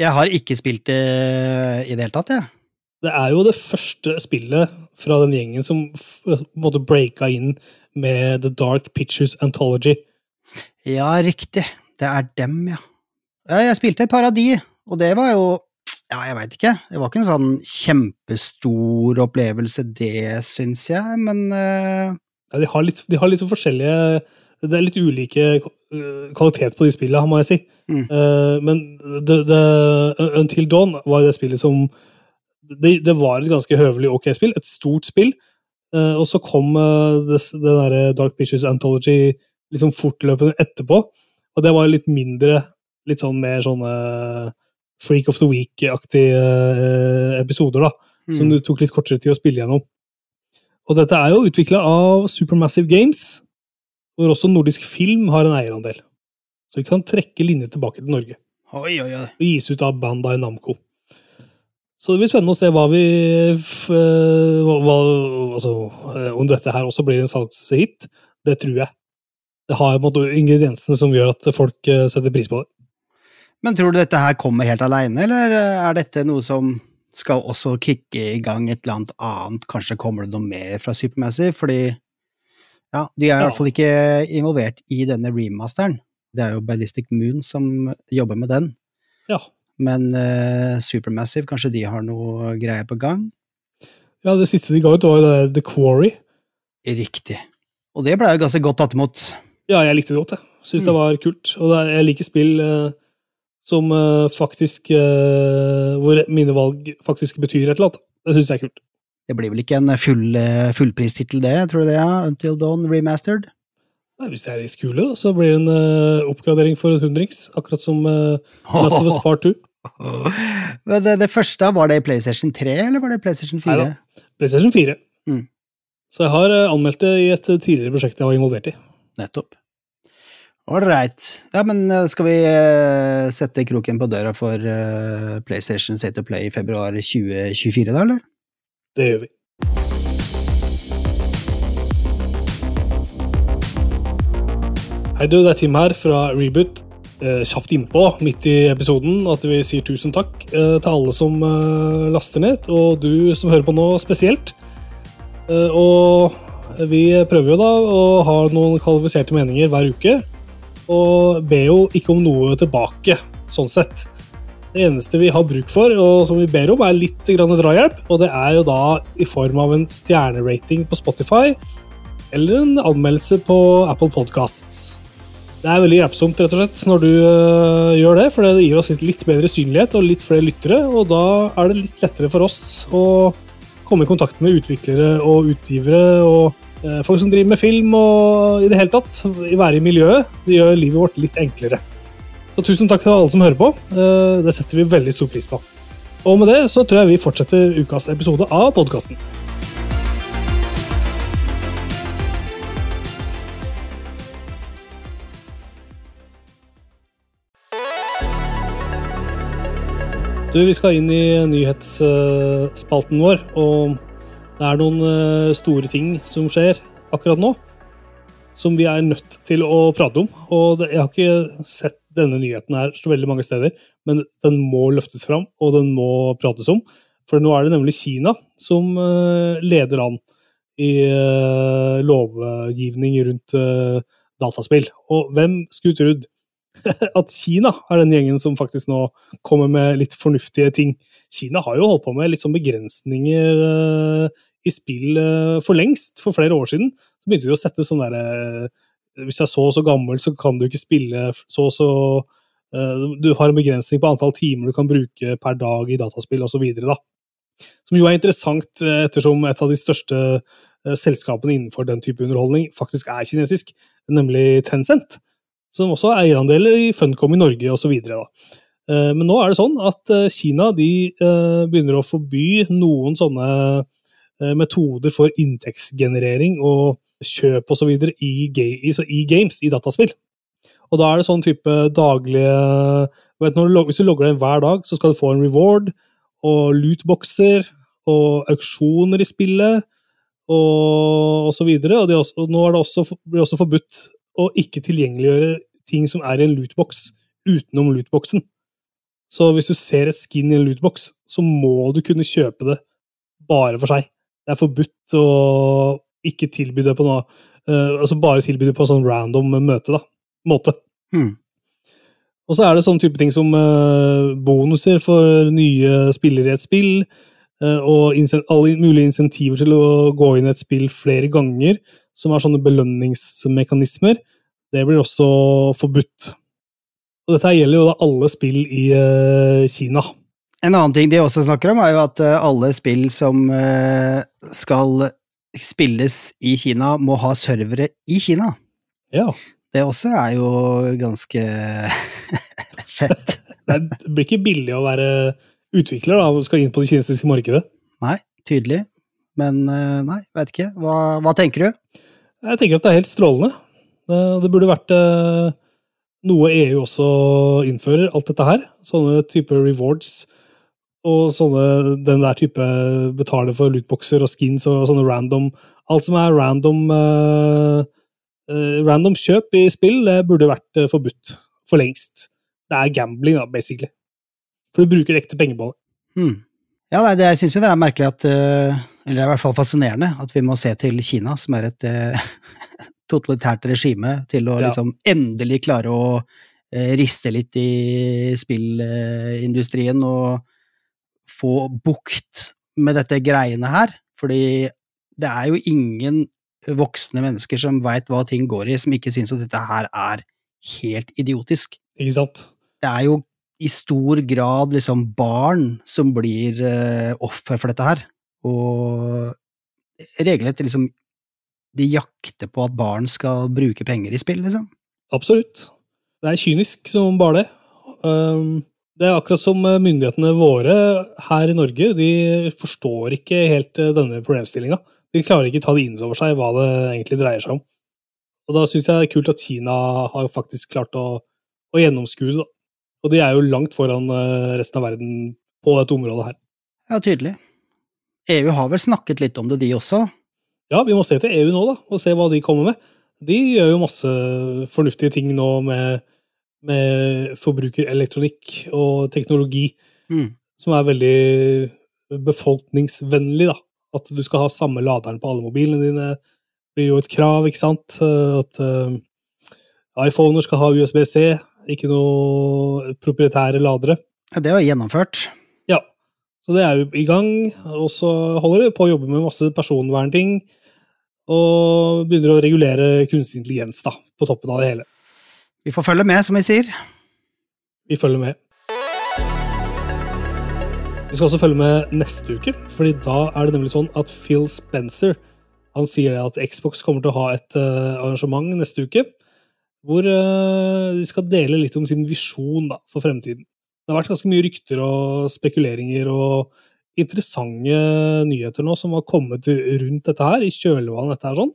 Jeg har ikke spilt det i det hele tatt, jeg. Det er jo det første spillet fra den gjengen som en måte breaka inn med The Dark Pictures Anthology. Ja, riktig. Det er dem, ja. ja. Jeg spilte et par av de, og det var jo Ja, jeg veit ikke. Det var ikke en sånn kjempestor opplevelse, det syns jeg, men uh... Ja, de, har litt, de har litt forskjellige Det er litt ulike eh, kvalitet på de spillene, må jeg si. Mm. Eh, men det, det, Until Dawn var det spillet som det, det var et ganske høvelig ok spill, et stort spill. Eh, og så kom det, det derre Dark Pictures Anthology liksom fortløpende etterpå. Og det var litt mindre, litt sånn mer sånne Freak of the Week-aktige episoder, da som du det tok litt kortere tid å spille gjennom. Og dette er jo utvikla av Supermassive Games, hvor også Nordisk Film har en eierandel. Så vi kan trekke linjer tilbake til Norge Oi, oi, oi. og gis ut av Bandai Namco. Så det blir spennende å se hva vi eh, hva, altså, eh, Om dette her også blir en salgshit, det tror jeg. Det har på en måte ingrediensene som gjør at folk eh, setter pris på det. Men tror du dette her kommer helt aleine, eller er dette noe som skal også kicke i gang et eller annet annet? Kanskje kommer det noe mer fra Supermassive? Fordi ja, de er i hvert fall ikke involvert i denne remasteren. Det er jo Ballistic Moon som jobber med den. Ja. Men uh, Supermassive, kanskje de har noe greier på gang? ja, det siste de ga ut, var jo The Quarry. Riktig. Og det ble jo ganske godt tatt imot. Ja, jeg likte det godt, jeg. Syns det Mm. var kult. Og det er, jeg liker spill uh, som eh, faktisk Hvor mine valg faktisk betyr et eller annet. Det syns jeg er kult. Det blir vel ikke en full, eh, fullpristittel, det, tror du det? ja? Until Dawn Remastered? Nei, hvis de er litt kule, så blir det en uh, oppgradering for en hundrings. Akkurat som uh, Last of Us Part 2. Men det, det første, var det i PlayStation 3, eller var det PlayStation 4? Neida. PlayStation 4. Mm. Så jeg har anmeldt det i et tidligere prosjekt jeg var involvert i. Nettopp. Ålreit. Ja, men skal vi sette kroken på døra for PlayStation State of Play i februar 2024, da, eller? Det gjør vi. Hei du, det er Tim her fra Reboot. Eh, kjapt innpå, midt i episoden, at vi sier tusen takk eh, til alle som eh, laster ned, og du som hører på nå spesielt. Og vi prøver jo da å ha noen kvalifiserte meninger hver uke, og ber jo ikke om noe tilbake, sånn sett. Det eneste vi har bruk for, og som vi ber om, er litt drahjelp, og det er jo da i form av en stjernerating på Spotify, eller en anmeldelse på Apple Podcasts. Det er veldig hjelpsomt rett og slett, når du øh, gjør det, for det gir oss litt, bedre synlighet og litt flere lyttere, og da er det litt lettere for oss å komme i kontakt med utviklere og utgivere og øh, folk som driver med film og i det hele tatt være i miljøet. Det gjør livet vårt litt enklere. Så tusen takk til alle som hører på. Eh, Det setter vi veldig stor pris på. Og med det så tror jeg vi fortsetter ukas episode av podkasten. Du, Vi skal inn i nyhetsspalten vår, og det er noen eh, store ting som skjer akkurat nå. Som vi er nødt til å prate om. Og Jeg har ikke sett denne nyheten er så veldig mange steder, men den må løftes fram, og den må prates om. For nå er det nemlig Kina som eh, leder an i eh, lovgivning rundt eh, dataspill. Og hvem skulle trodd at Kina er den gjengen som faktisk nå kommer med litt fornuftige ting. Kina har jo holdt på med litt sånn begrensninger i spill for lengst, for flere år siden. Så begynte de å sette sånn derre Hvis du er så og så gammel, så kan du ikke spille så og så uh, Du har en begrensning på antall timer du kan bruke per dag i dataspill osv. Som jo er interessant, eh, ettersom et av de største uh, selskapene innenfor den type underholdning faktisk er kinesisk, nemlig Tencent som også har eierandeler i Funcom i Norge osv. Men nå er det sånn at Kina de begynner å forby noen sånne metoder for inntektsgenerering og kjøp osv. I, i, i games, i dataspill. Og da er det sånn type daglige vet, du, Hvis du logger deg inn hver dag, så skal du få en reward og lootboxer og auksjoner i spillet og, og videre. Og, også, og nå det også, blir det også forbudt å ikke tilgjengeliggjøre ting som er i en lootbox utenom lootboxen. Så hvis du ser et skin i en lootbox, så må du kunne kjøpe det bare for seg. Det er forbudt å ikke tilby det på noe uh, Altså bare tilby det på sånn random møte, da. Måte. Hmm. Og så er det sånne type ting som uh, bonuser for nye spillere i et spill, uh, og alle mulige insentiver til å gå inn i et spill flere ganger, som er sånne belønningsmekanismer. Det blir også forbudt. Og dette gjelder jo da alle spill i Kina. En annen ting de også snakker om, er jo at alle spill som skal spilles i Kina, må ha servere i Kina. Ja. Det også er jo ganske fett. Det blir ikke billig å være utvikler da, og skal inn på det kinesiske markedet. Nei, tydelig. Men eh, nei, veit ikke. Hva, hva tenker du? Jeg tenker at det er helt strålende. Det, det burde vært eh, noe EU også innfører, alt dette her. Sånne typer rewards og sånne, den der type betaler for lootboxer og skins og sånne random Alt som er random uh, uh, random kjøp i spill, det burde vært eh, forbudt for lengst. Det er gambling, da, basically. For du bruker ekte penger på det. Hmm. Ja, nei, det, jeg syns jo det er merkelig at uh, Eller det er i hvert fall fascinerende at vi må se til Kina, som er et totalitært regime, til å Ja. liksom endelig klare å riste litt i spillindustrien og få bukt med dette greiene her. Fordi det er jo ingen voksne mennesker som veit hva ting går i, som ikke syns at dette her er helt idiotisk. Ikke sant? det er jo i stor grad liksom barn som blir uh, offer for dette her. Og regelrett liksom De jakter på at barn skal bruke penger i spill, liksom. Absolutt. Det er kynisk som bare det. Um, Det er akkurat som eh, myndighetene våre her i Norge. De forstår ikke helt eh, denne problemstillinga. De klarer ikke ta det inn over seg hva det egentlig dreier seg om. Og da syns jeg det er kult at Kina har faktisk klart å, å gjennomskue det. Og de er jo langt foran eh, resten av verden på dette området her. Ja, tydelig. EU har vel snakket litt om det, de også. Ja, vi må se til EU nå, da, og se hva de kommer med. De gjør jo masse fornuftige ting nå med, med forbrukerelektronikk og teknologi, Mm. som er veldig befolkningsvennlig, da. At du skal ha samme laderen på alle mobilene dine, blir jo et krav, ikke sant. At uh, iPhoner skal ha USB-C, ikke noe proprietære ladere. Ja, det var gjennomført. Ja, så det er jo i gang, og så holder de på å jobbe med masse personvernting, og begynner å regulere kunstig intelligens da, på toppen av det hele. Vi får følge med, som vi sier. Vi følger med. Vi skal også følge med neste uke, fordi da er det nemlig sånn at Phil Spencer han sier at Xbox kommer til å ha et eh, arrangement neste uke, hvor eh, de skal dele litt om sin visjon da, for fremtiden. Det har vært ganske mye rykter og spekuleringer og interessante nyheter nå som har kommet rundt dette her, i kjølvannet dette her sånn.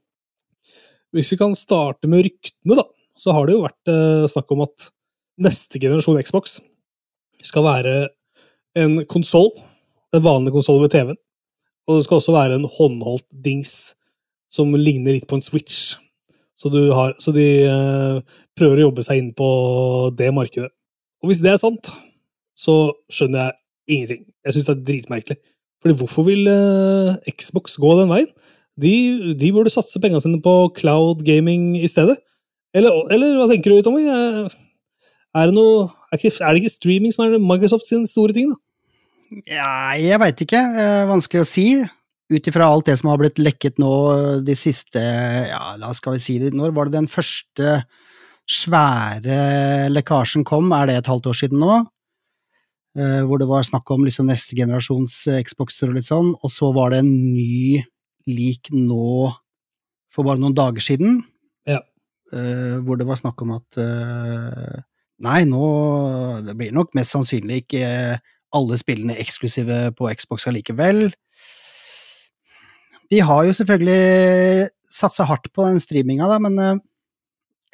Hvis vi kan starte med ryktene, da, så har det jo vært eh, snakk om at neste generasjon Xbox skal være en konsoll, en vanlig konsoll ved TV-en. Og det skal også være en håndholdt dings som ligner litt på en Switch. Så, har, så de eh, prøver å jobbe seg inn på det markedet. Og hvis det er sant, så skjønner jeg ingenting. Jeg syns det er dritmerkelig. Fordi hvorfor vil eh, Xbox gå den veien? De, de burde satse pengene sine på cloud gaming i stedet. Eller, eller hva tenker du, Tommy? Eh, Er det, noe, er, ikke, er det ikke streaming som er Microsoft sin store ting, da? Ja, jeg veit ikke. Eh, vanskelig å si. Ut ifra alt det som har blitt lekket nå de siste Ja, la oss skal vi si det Når var det den første svære lekkasjen kom? Er det et halvt år siden nå? Eh, hvor det var snakk om liksom neste generasjons eh, Xboxer og litt sånn. Og så var det en ny lik nå for bare noen dager siden. Eh, hvor det var snakk om at uh, Nei, nå Det blir nok mest sannsynlig ikke alle spillene eksklusive på Xbox allikevel. De har jo selvfølgelig satsa hardt på den streaminga, da, men uh,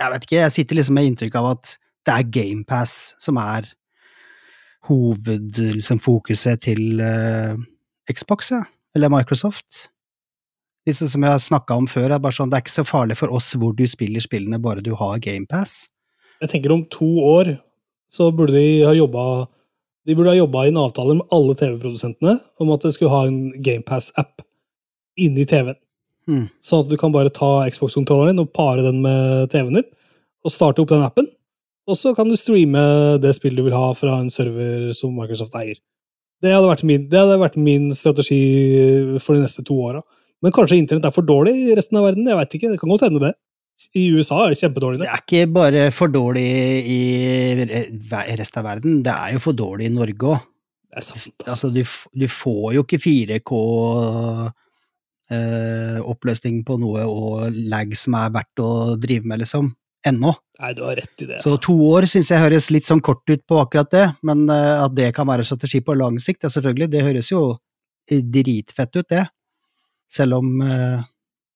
jeg vet ikke, jeg sitter liksom med inntrykk av at det er GamePass som er hovedfokuset liksom, til uh, Xbox, ja. eller Microsoft. Liksom som jeg har snakka om før, er bare sånn, det er ikke så farlig for oss hvor du spiller spillene, bare du har GamePass. Jeg tenker om to år så burde de ha jobba De burde ha jobba i en avtale med alle TV-produsentene om at de skulle ha en GamePass-app inni TV-en. Mm. Sånn at du kan bare ta Xbox-kontrolleren din og pare den med TV-en din, og starte opp den appen. Og så kan du streame det spillet du vil ha fra en server som Microsoft eier. Det hadde vært min, det hadde vært min strategi for de neste to åra. Men kanskje internett er for dårlig i resten av verden? Jeg vet ikke, det kan godt hende det. I USA er det kjempedårlig. Det er ikke bare for dårlig i resten av verden, det er jo for dårlig i Norge òg. Er altså. Altså, du, du får jo ikke 4K eh, på noe og lag som er verdt å drive med, liksom. Ennå. Nei, du har rett i det. Så Altså. to år syns jeg høres litt sånn kort ut på akkurat det, men eh, at det kan være strategi på lang sikt, ja, selvfølgelig, det høres jo dritfett ut, det. Selv om eh,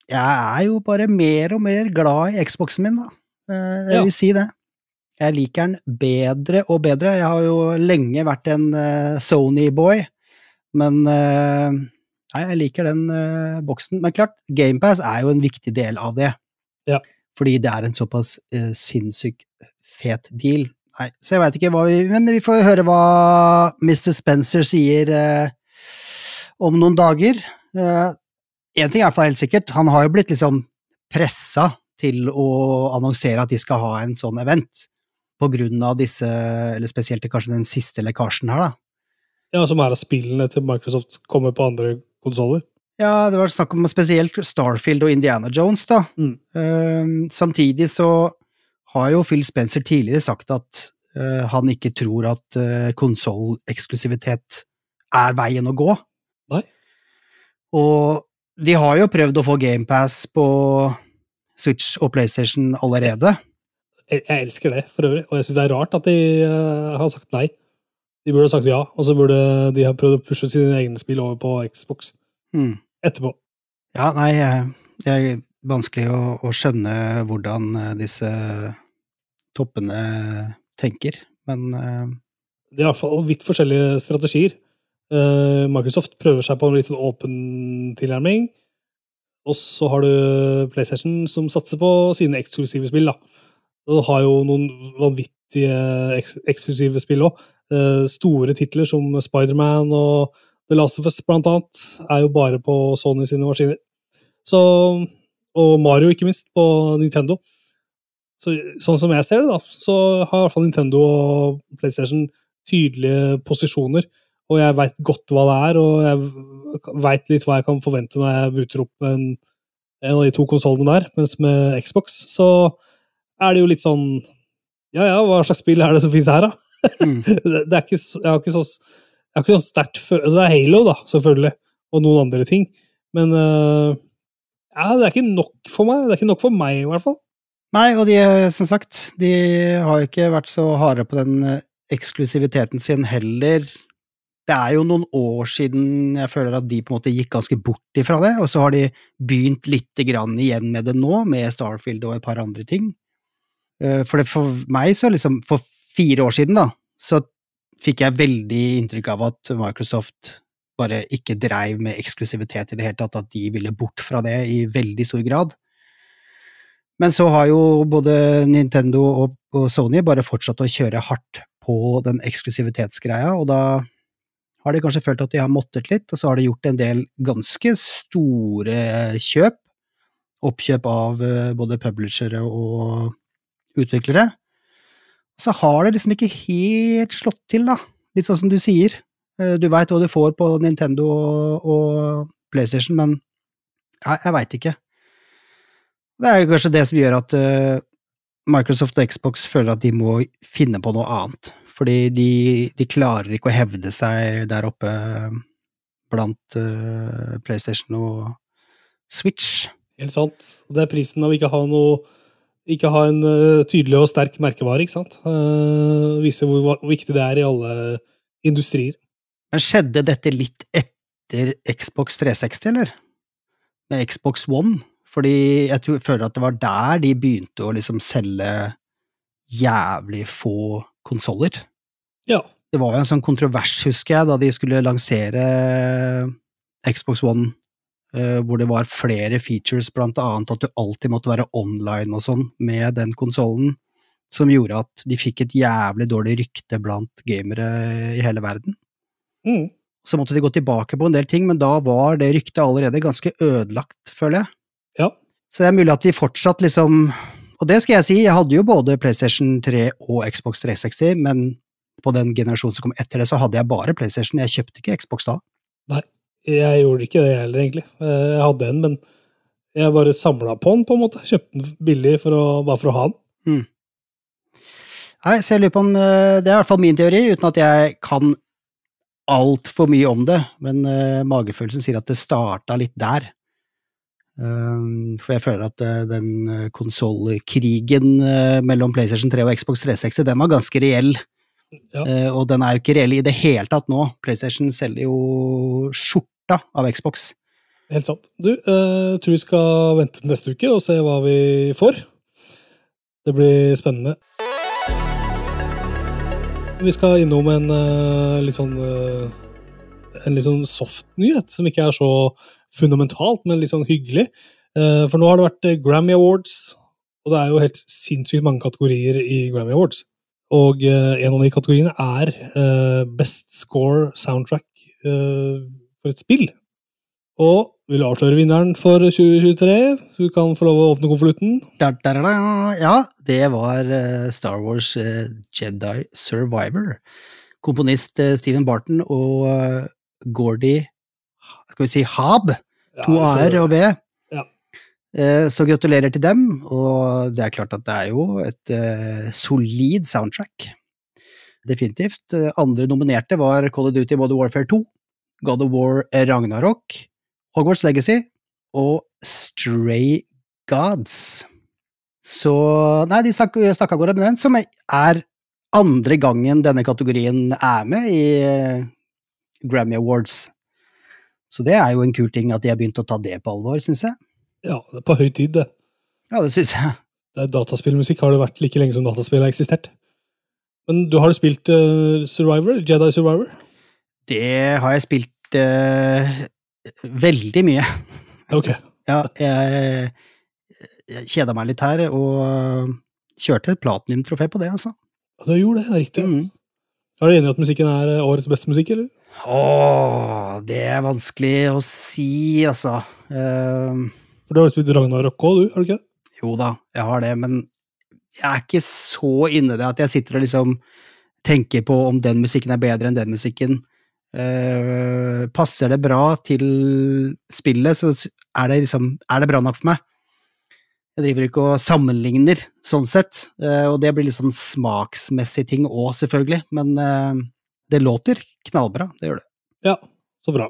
jeg er jo bare mer og mer glad i Xboxen min, da. Eh, jeg Ja. vil si det. Jeg liker den bedre og bedre. Jeg har jo lenge vært en eh, Sony-boy, men eh, Nei, jeg liker den eh, boksen. Men klart, GamePass er jo en viktig del av det. Ja. Fordi det er en såpass uh, sinnssykt fet deal. Nei, så jeg veit ikke hva vi Men vi får høre hva Mr. Spencer sier eh, om noen dager. Én ting er fall helt sikkert, han har jo blitt liksom pressa til å annonsere at de skal ha en sånn event. På grunn av disse, eller spesielt kanskje den siste lekkasjen her, da. Ja, som er at spillene til Microsoft kommer på andre konsoller. Ja, det var snakk om spesielt Starfield og Indiana Jones, da. Mm. Uh, samtidig så har jo Phil Spencer tidligere sagt at uh, han ikke tror at uh, konsolleksklusivitet er veien å gå. Nei. Og de har jo prøvd å få GamePass på Switch og PlayStation allerede. Jeg, jeg elsker det, for øvrig, og jeg syns det er rart at de uh, har sagt nei. De burde ha sagt ja, og så burde de ha prøvd å pushe sine egne spill over på Xbox mm. etterpå. Ja, nei, det er vanskelig å, å skjønne hvordan eh, disse toppene tenker, men uh... Det er i hvert fall vidt forskjellige strategier. Eh, Microsoft prøver seg på en litt sånn åpen tilnærming. Og så har du PlayStation som satser på sine eksklusive spill. da. Og har jo noen vanvittige eks eksklusive spill òg. store titler som Spiderman og The Last of Us blant annet er jo bare på Sony sine maskiner. Så, og Mario, ikke minst, på Nintendo. Så, sånn som jeg ser det, da, så har i hvert fall Nintendo og PlayStation tydelige posisjoner. Og jeg veit godt hva det er, og jeg veit litt hva jeg kan forvente når jeg booter opp en, en av de to konsollene der. Mens med Xbox så er det jo litt sånn Ja ja, hva slags spill er det som finnes her, da? mm. det, er ikke, jeg har ikke så, jeg har ikke så sterkt følelse altså Det er Halo, da, selvfølgelig, og noen andre ting. Men uh, ja, det er ikke nok for meg. Det er ikke nok for meg, i hvert fall. Nei, og de, som sagt, de har ikke vært så harde på den eh, eksklusiviteten sin heller. Det er jo noen år siden jeg føler at de på en måte gikk ganske bort ifra det, og så har de begynt lite grann igjen med det nå, med Starfield og et par andre ting. Eh, For det for meg så liksom, for fire år siden da, så fikk jeg veldig inntrykk av at Microsoft bare ikke dreiv med eksklusivitet i det hele tatt, at de ville bort fra det i veldig stor grad. Men så har jo både Nintendo og, Sony bare fortsatt å kjøre hardt på den eksklusivitetsgreia, og da har de kanskje følt at de har måttet litt, og så har de gjort en del ganske store kjøp. Oppkjøp av eh, både publishere og utviklere. Så har det liksom ikke helt slått til, da. Litt sånn som du sier. Eh, Du veit hva du får på Nintendo og, PlayStation, men jeg, jeg veit ikke. Det er jo kanskje det som gjør at eh, Microsoft og Xbox føler at de må finne på noe annet. Fordi de, de klarer ikke å hevde seg der oppe blant uh, PlayStation og Switch. Helt sant. Det er prisen av ikke ha noe ikke ha en uh, tydelig og sterk merkevare, ikke sant? Uh, viser hvor, hvor viktig det er i alle industrier. Men skjedde dette litt etter Xbox 360, eller? Med Xbox One? Fordi jeg tror, føler at det var der de begynte å liksom selge jævlig få konsoller. Ja. Det var jo en sånn kontrovers, husker jeg, da de skulle lansere Xbox One, eh, hvor det var flere features, blant annet at du alltid måtte være online og sånn med den konsollen, som gjorde at de fikk et jævlig dårlig rykte blant gamere i hele verden. Mm. Så måtte de gå tilbake på en del ting, men da var det ryktet allerede ganske ødelagt, føler jeg. Ja. Så det er mulig at de fortsatt liksom Og det skal jeg si, jeg hadde jo både PlayStation 3 og Xbox 360, men på den generasjonen som kom etter det, så hadde jeg bare PlayStation. Jeg kjøpte ikke Xbox da. Nei, Jeg gjorde ikke det heller, egentlig. Eh, Jeg hadde en, men jeg bare samla på den, på en måte. Kjøpte den billig for å, bare for å ha den. Nei, så jeg lurer på om eh, Det er i hvert fall min teori, uten at jeg kan altfor mye om det, men uh, magefølelsen sier at det starta litt der. Um, for jeg føler at eh, den uh, konsollkrigen eh, mellom PlayStation 3 og Xbox 360, den var ganske reell. Ja. Eh, og den er jo ikke reell i det hele tatt nå. PlayStation selger jo skjorta av Xbox. Helt sant. Du, jeg tror vi skal vente neste uke og se hva vi får. Det blir spennende. Vi skal innom en eh, litt sånn eh, En litt sånn soft nyhet, som ikke er så fundamentalt, men litt sånn hyggelig. Eh, for nå har det vært eh, Grammy Awards, og det er jo helt sinnssykt mange kategorier i Grammy Awards. Og eh, en av de kategoriene er Best Score Soundtrack for et spill. Og vil avsløre vinneren for 2023? Du kan få lov å åpne konvolutten. Ja, det var Star Wars Jedi Survivor. Komponist Stephen Barton og Gordie Skal vi si Hab? To A-er og B. Ja. Eh, Så gratulerer til dem, og det er klart at det er jo et eh, solid soundtrack. Definitivt. Andre nominerte var Call of Duty Modern Warfare 2, God of War Ragnarok, Hogwarts Legacy og Stray Gods. Så Nei, de stakk, stakk av gårde med den, som er andre gangen denne kategorien er med i eh, Grammy Awards. Så det er jo en kul ting at de har begynt å ta det på alvor, syns jeg. Ja, det er på høy tid, det. Ja, det syns jeg. det er dataspillmusikk har det vært like lenge som dataspill har eksistert. Men du har du spilt uh, Survivor? Jedi Survivor? Det har jeg spilt uh, veldig mye. Ok. Ja, jeg, jeg kjeda meg litt her, og kjørte et platinum-trofé på det, altså. Du gjorde det, riktig. Mm. Er du enig i at musikken er eh, årets beste musikk, eller? Åh, det er vanskelig å si, altså. Uh, For du har jo spilt Ragnarok òg, du? har du ikke jo da, jeg har det, men jeg er ikke så inne i det at jeg sitter og liksom tenker på om den musikken er bedre enn den musikken. Uh, passer det bra til spillet, så er det liksom Er det bra nok for meg? Jeg driver ikke og sammenligner, sånn sett, Uh, og det blir litt sånn smaksmessig ting òg, selvfølgelig, men eh, det låter knallbra, det gjør det. Ja, så bra.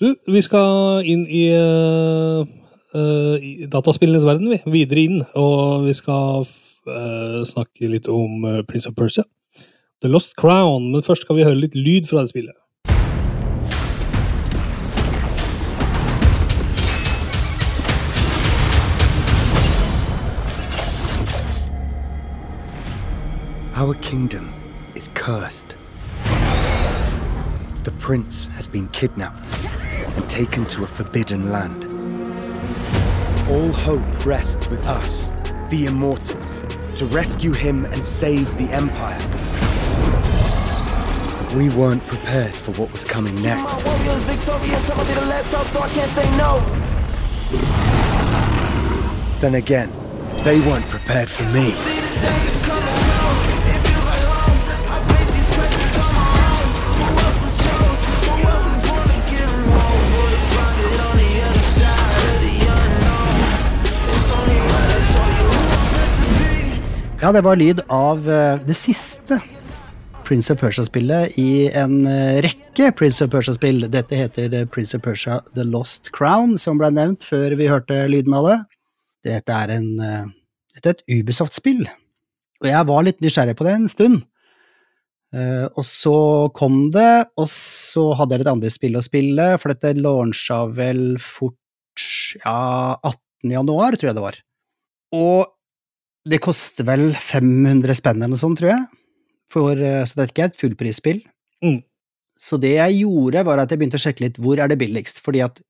Du, vi skal inn i, uh, i dataspillenes verden, vi. Videre inn. Og vi skal uh, snakke litt om Prince of Persia. The Lost Crown. Men først skal vi høre litt lyd fra det spillet. Our kingdom is cursed. The prince has been kidnapped and taken to a forbidden land. All hope rests with us, the immortals, to rescue him and save the empire. But we weren't prepared for what was coming next. Warriors victorious, I'ma be the last hope, so I can't say no. Then again, they weren't prepared for me. Ja, det var lyd av eh, det siste Prince of Persia-spillet i en eh, rekke Prince of Persia-spill. Dette heter eh, Prince of Persia The Lost Crown, som ble nevnt før vi hørte lyden av det. Dette er, en, dette er et Ubisoft-spill, og jeg var litt nysgjerrig på det en stund. Og så kom det, og så hadde jeg litt andre spill å spille, for dette launcha vel fort ja, 18. januar, tror jeg det var. Og det koster vel 500 spenn eller noe sånt, tror jeg. For, eh, så det er ikke et fullprisspill. Mm. Så det jeg gjorde, var at jeg begynte å sjekke litt hvor er det billigst. Fordi at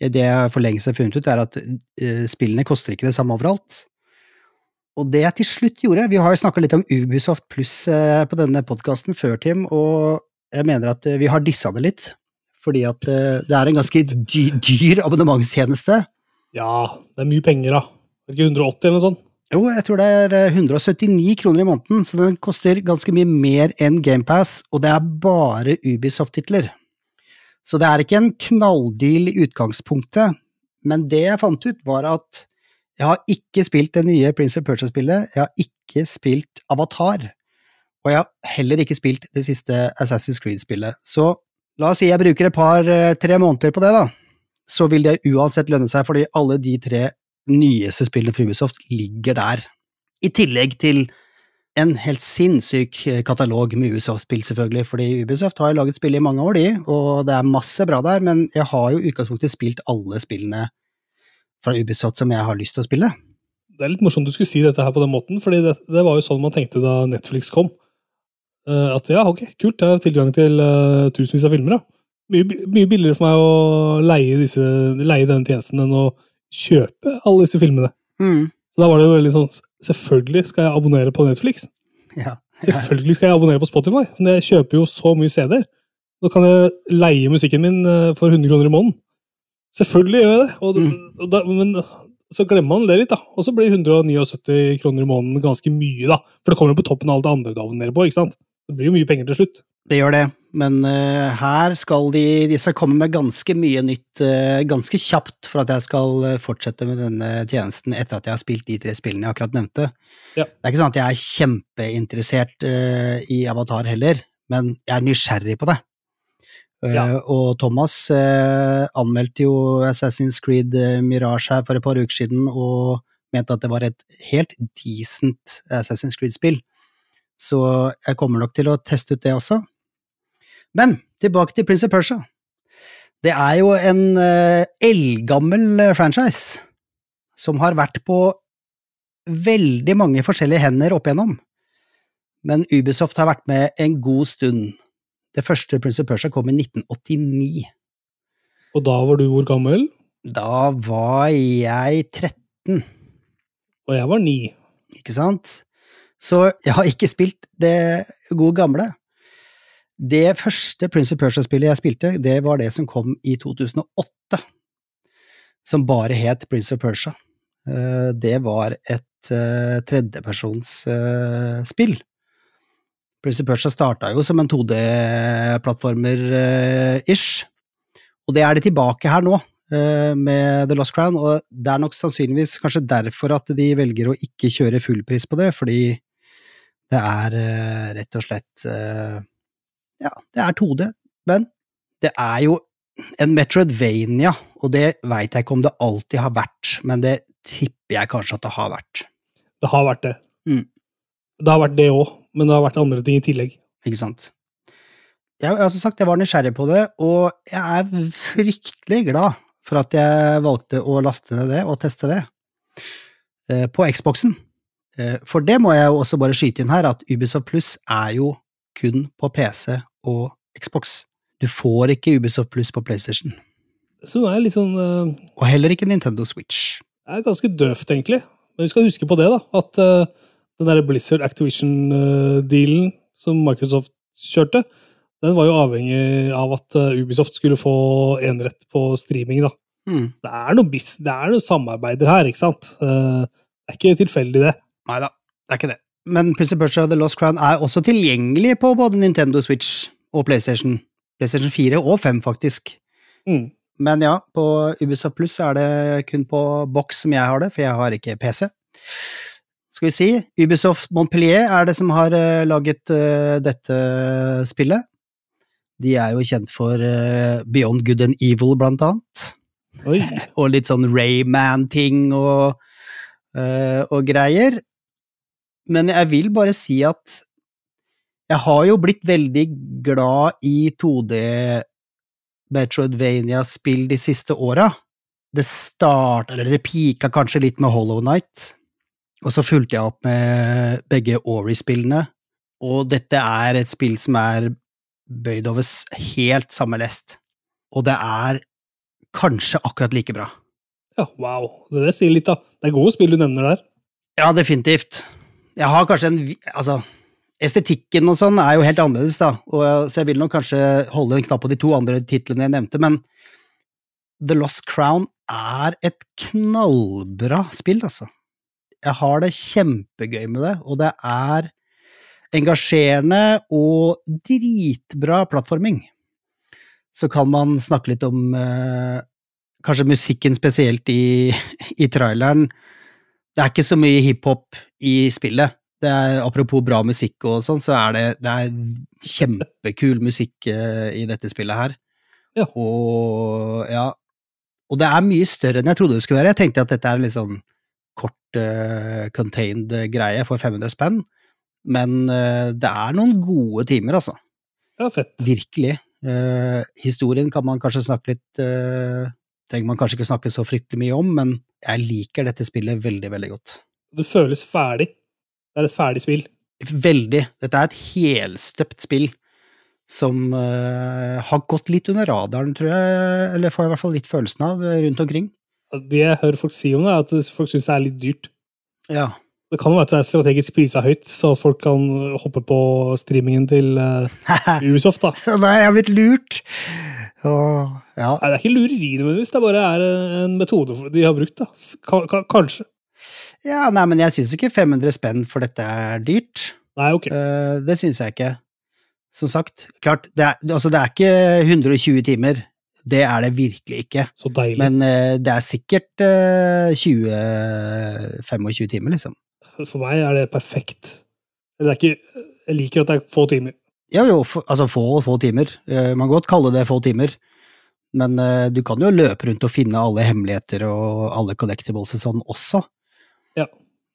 det jeg for lengst har funnet ut, er at eh, spillene koster ikke det samme overalt. Og det jeg til slutt gjorde Vi har jo snakka litt om Ubisoft pluss eh, på denne podkasten før, Tim, og jeg mener at eh, vi har dissa det litt. Fordi at eh, det er en ganske dyr, dyr abonnementstjeneste. Ja, det er mye penger, da. Er det ikke 180 eller noe sånt? Jo, jeg tror det er eh, 179 kroner i måneden, så den koster ganske mye mer enn GamePass, og det er bare Ubisoft-titler. Så det er ikke en knalldeal i utgangspunktet, men det jeg fant ut, var at jeg har ikke spilt det nye Prince of Persia-spillet, jeg har ikke spilt Avatar, og jeg har heller ikke spilt det siste Assassin's Creed-spillet. Så la oss si jeg bruker et par-tre måneder på det, da. Så vil det uansett lønne seg, fordi alle de tre nyeste spillene fra Ubisoft ligger der. I tillegg til en helt sinnssyk eh, katalog med Ubisoft-spill, selvfølgelig, fordi Ubisoft har jo laget spill i mange år, de, og det er masse bra der, men jeg har jo i utgangspunktet spilt alle spillene fra Ubisoft som jeg har lyst til å spille. Det er litt morsomt du skulle si dette her på den måten, fordi det, det var jo sånn man tenkte da Netflix kom. Eh, at ja, ok, kult, jeg har tilgang til uh, tusenvis av filmer, da. Mye, mye billigere for meg å leie, disse, leie denne tjenesten enn å kjøpe alle disse filmene. Mm. Så da var det jo veldig sånn Selvfølgelig skal jeg abonnere på Netflix. Ja. Selvfølgelig skal jeg abonnere på Spotify, men jeg kjøper jo så mye CD-er. Da kan jeg leie musikken min eh, for 100 kroner i måneden. Selvfølgelig gjør jeg det, og, og da, men så glemmer man det litt, da. Og så blir 179 kroner i måneden ganske mye, da. For det kommer jo på toppen av alt det andre du abonnerer på, ikke sant? Det blir jo mye penger til slutt. Det gjør det, men uh, her skal de, de skal komme med ganske mye nytt uh, ganske kjapt for at jeg skal eh, fortsette med denne tjenesten etter at jeg har spilt de tre spillene jeg akkurat nevnte. Ja. Det er ikke sånn at jeg er kjempeinteressert uh, i Avatar heller, men jeg er nysgjerrig på det. Ja. og Thomas anmeldte jo Assassin's Creed Mirage her for et par uker siden og mente at det var et helt decent Assassin's Creed-spill. så jeg kommer nok til å teste ut det også. Men tilbake til Prince of Persia. Det er jo en uh, eldgammel eh, franchise som har vært på veldig mange forskjellige hender opp igjennom. Men Ubisoft har vært med en god stund. Det første Prince of Persia kom i 1989. Og da var du hvor gammel? Da var jeg 13. Og jeg var 9. Ikke sant? Så jeg har ikke spilt det gode gamle. Det første Prince of Persia-spillet jeg spilte, det var det som kom i 2008. Som bare het Prince of Persia. Eh, det var et eh, tredjepersonsspill. Prince of Persia starta jo som en 2D-plattformer-ish, og det er det tilbake her nå, eh, med The Lost Crown, og det er nok sannsynligvis kanskje derfor at de velger å ikke kjøre fullpris på det, fordi det er rett og slett Ja, det er 2D, men det er jo en Metroidvania, og det veit jeg ikke om det alltid har vært, men det tipper jeg kanskje at det har vært. Det har vært det. Mm. Det har vært det òg, men det har vært andre ting i tillegg. Ikke sant. Jeg, jeg som sagt, jeg var nysgjerrig på det, og jeg er fryktelig glad for at jeg valgte å laste ned det og teste det eh, på Xboxen. Eh, for det må jeg jo også bare skyte inn her, at Ubisoft Pluss er jo kun på PC og Xbox. Du får ikke Ubisoft Pluss på PlayStation. Som er litt sånn uh, Og heller ikke Nintendo Switch. Det er ganske døvt, egentlig. Men vi skal huske på det, da. At uh, den der Blizzard Activision-dealen som Microsoft kjørte, den var jo avhengig av at uh, Ubisoft skulle få enerett på streaming, da. Mm. Det er noe, bis det er noe samarbeider her, ikke sant? Uh, det er ikke tilfeldig, det. Nei da, det er ikke det. Men Prince of Persia The Lost Crown er også tilgjengelig på både Nintendo Switch og PlayStation. PlayStation 4 og 5, faktisk. Mm. Men ja, på Ubisoft Pluss er det kun på boks som jeg har det, for jeg har ikke PC. Skal vi si, Ubisoft Montpellier er det som har uh, laget uh, dette spillet. De er jo kjent for uh, Beyond Good and Evil, blant annet. Og litt sånn Rayman-ting og, og greier. Men jeg vil bare si at jeg har jo blitt veldig glad i 2D Metroidvania-spill de siste åra. Det starta, eller det pika kanskje litt med Hollow Night, og så fulgte jeg opp med begge Ori-spillene, og dette er et spill som er bøyd over helt samme lest, og det er kanskje akkurat like bra. Ja, wow. Det der sier litt, da. Det er gode spill du nevner der. Ja, definitivt. Jeg har kanskje en Altså, estetikken og sånn er jo helt annerledes, da, og, så jeg vil nok kanskje holde en knapp på de to andre titlene jeg nevnte, men The Lost Crown er et knallbra spill, altså. Jeg har det kjempegøy med det, og det er engasjerende og dritbra plattforming. Så kan man snakke litt om eh, kanskje musikken spesielt i, i traileren. Det er ikke så mye hiphop i spillet, det er, apropos bra musikk og sånn, så er det, det er kjempekul musikk uh, i dette spillet her. Ja. Og ja Og det er mye større enn jeg trodde det skulle være. Jeg tenkte at dette er en litt sånn kort, uh, contained greie for 500 spenn, men uh, det er noen gode timer, altså. Ja, fett. Virkelig. historien kan man kanskje snakke litt Trenger man kanskje ikke snakke så fryktelig mye om, men jeg liker dette spillet veldig, veldig godt. Det føles ferdig. Det er et ferdig spill. Veldig. Dette er et helstøpt spill som uh, har gått litt under radaren, tror jeg, eller får jeg i hvert fall litt følelsen av, rundt omkring. Det jeg hører folk si om det, er at folk syns det er litt dyrt. Ja. Det kan jo være at det er strategisk prisa høyt, så folk kan hoppe på streamingen til uh, Ubisoft, da. Nei, jeg har blitt lurt! Og, ja. Nei, det er ikke lureri nødvendigvis, det bare er en metode de har brukt, da. Kanskje. Ja, nei, men jeg syns ikke 500 spenn for dette er dyrt. Nei, ok. Uh, det syns jeg ikke. Som sagt, klart, det er, altså det er ikke 120 timer. Det er det virkelig ikke. Så deilig. Men uh, det er sikkert uh, 20-25 timer, liksom. For meg er det perfekt. Det er ikke, jeg liker at det er få timer. Ja, jo, for, altså få få timer. Uh, man kan godt kalle det få timer. Men du kan jo løpe rundt og finne alle hemmeligheter og alle collectibles og sånn også. Ja.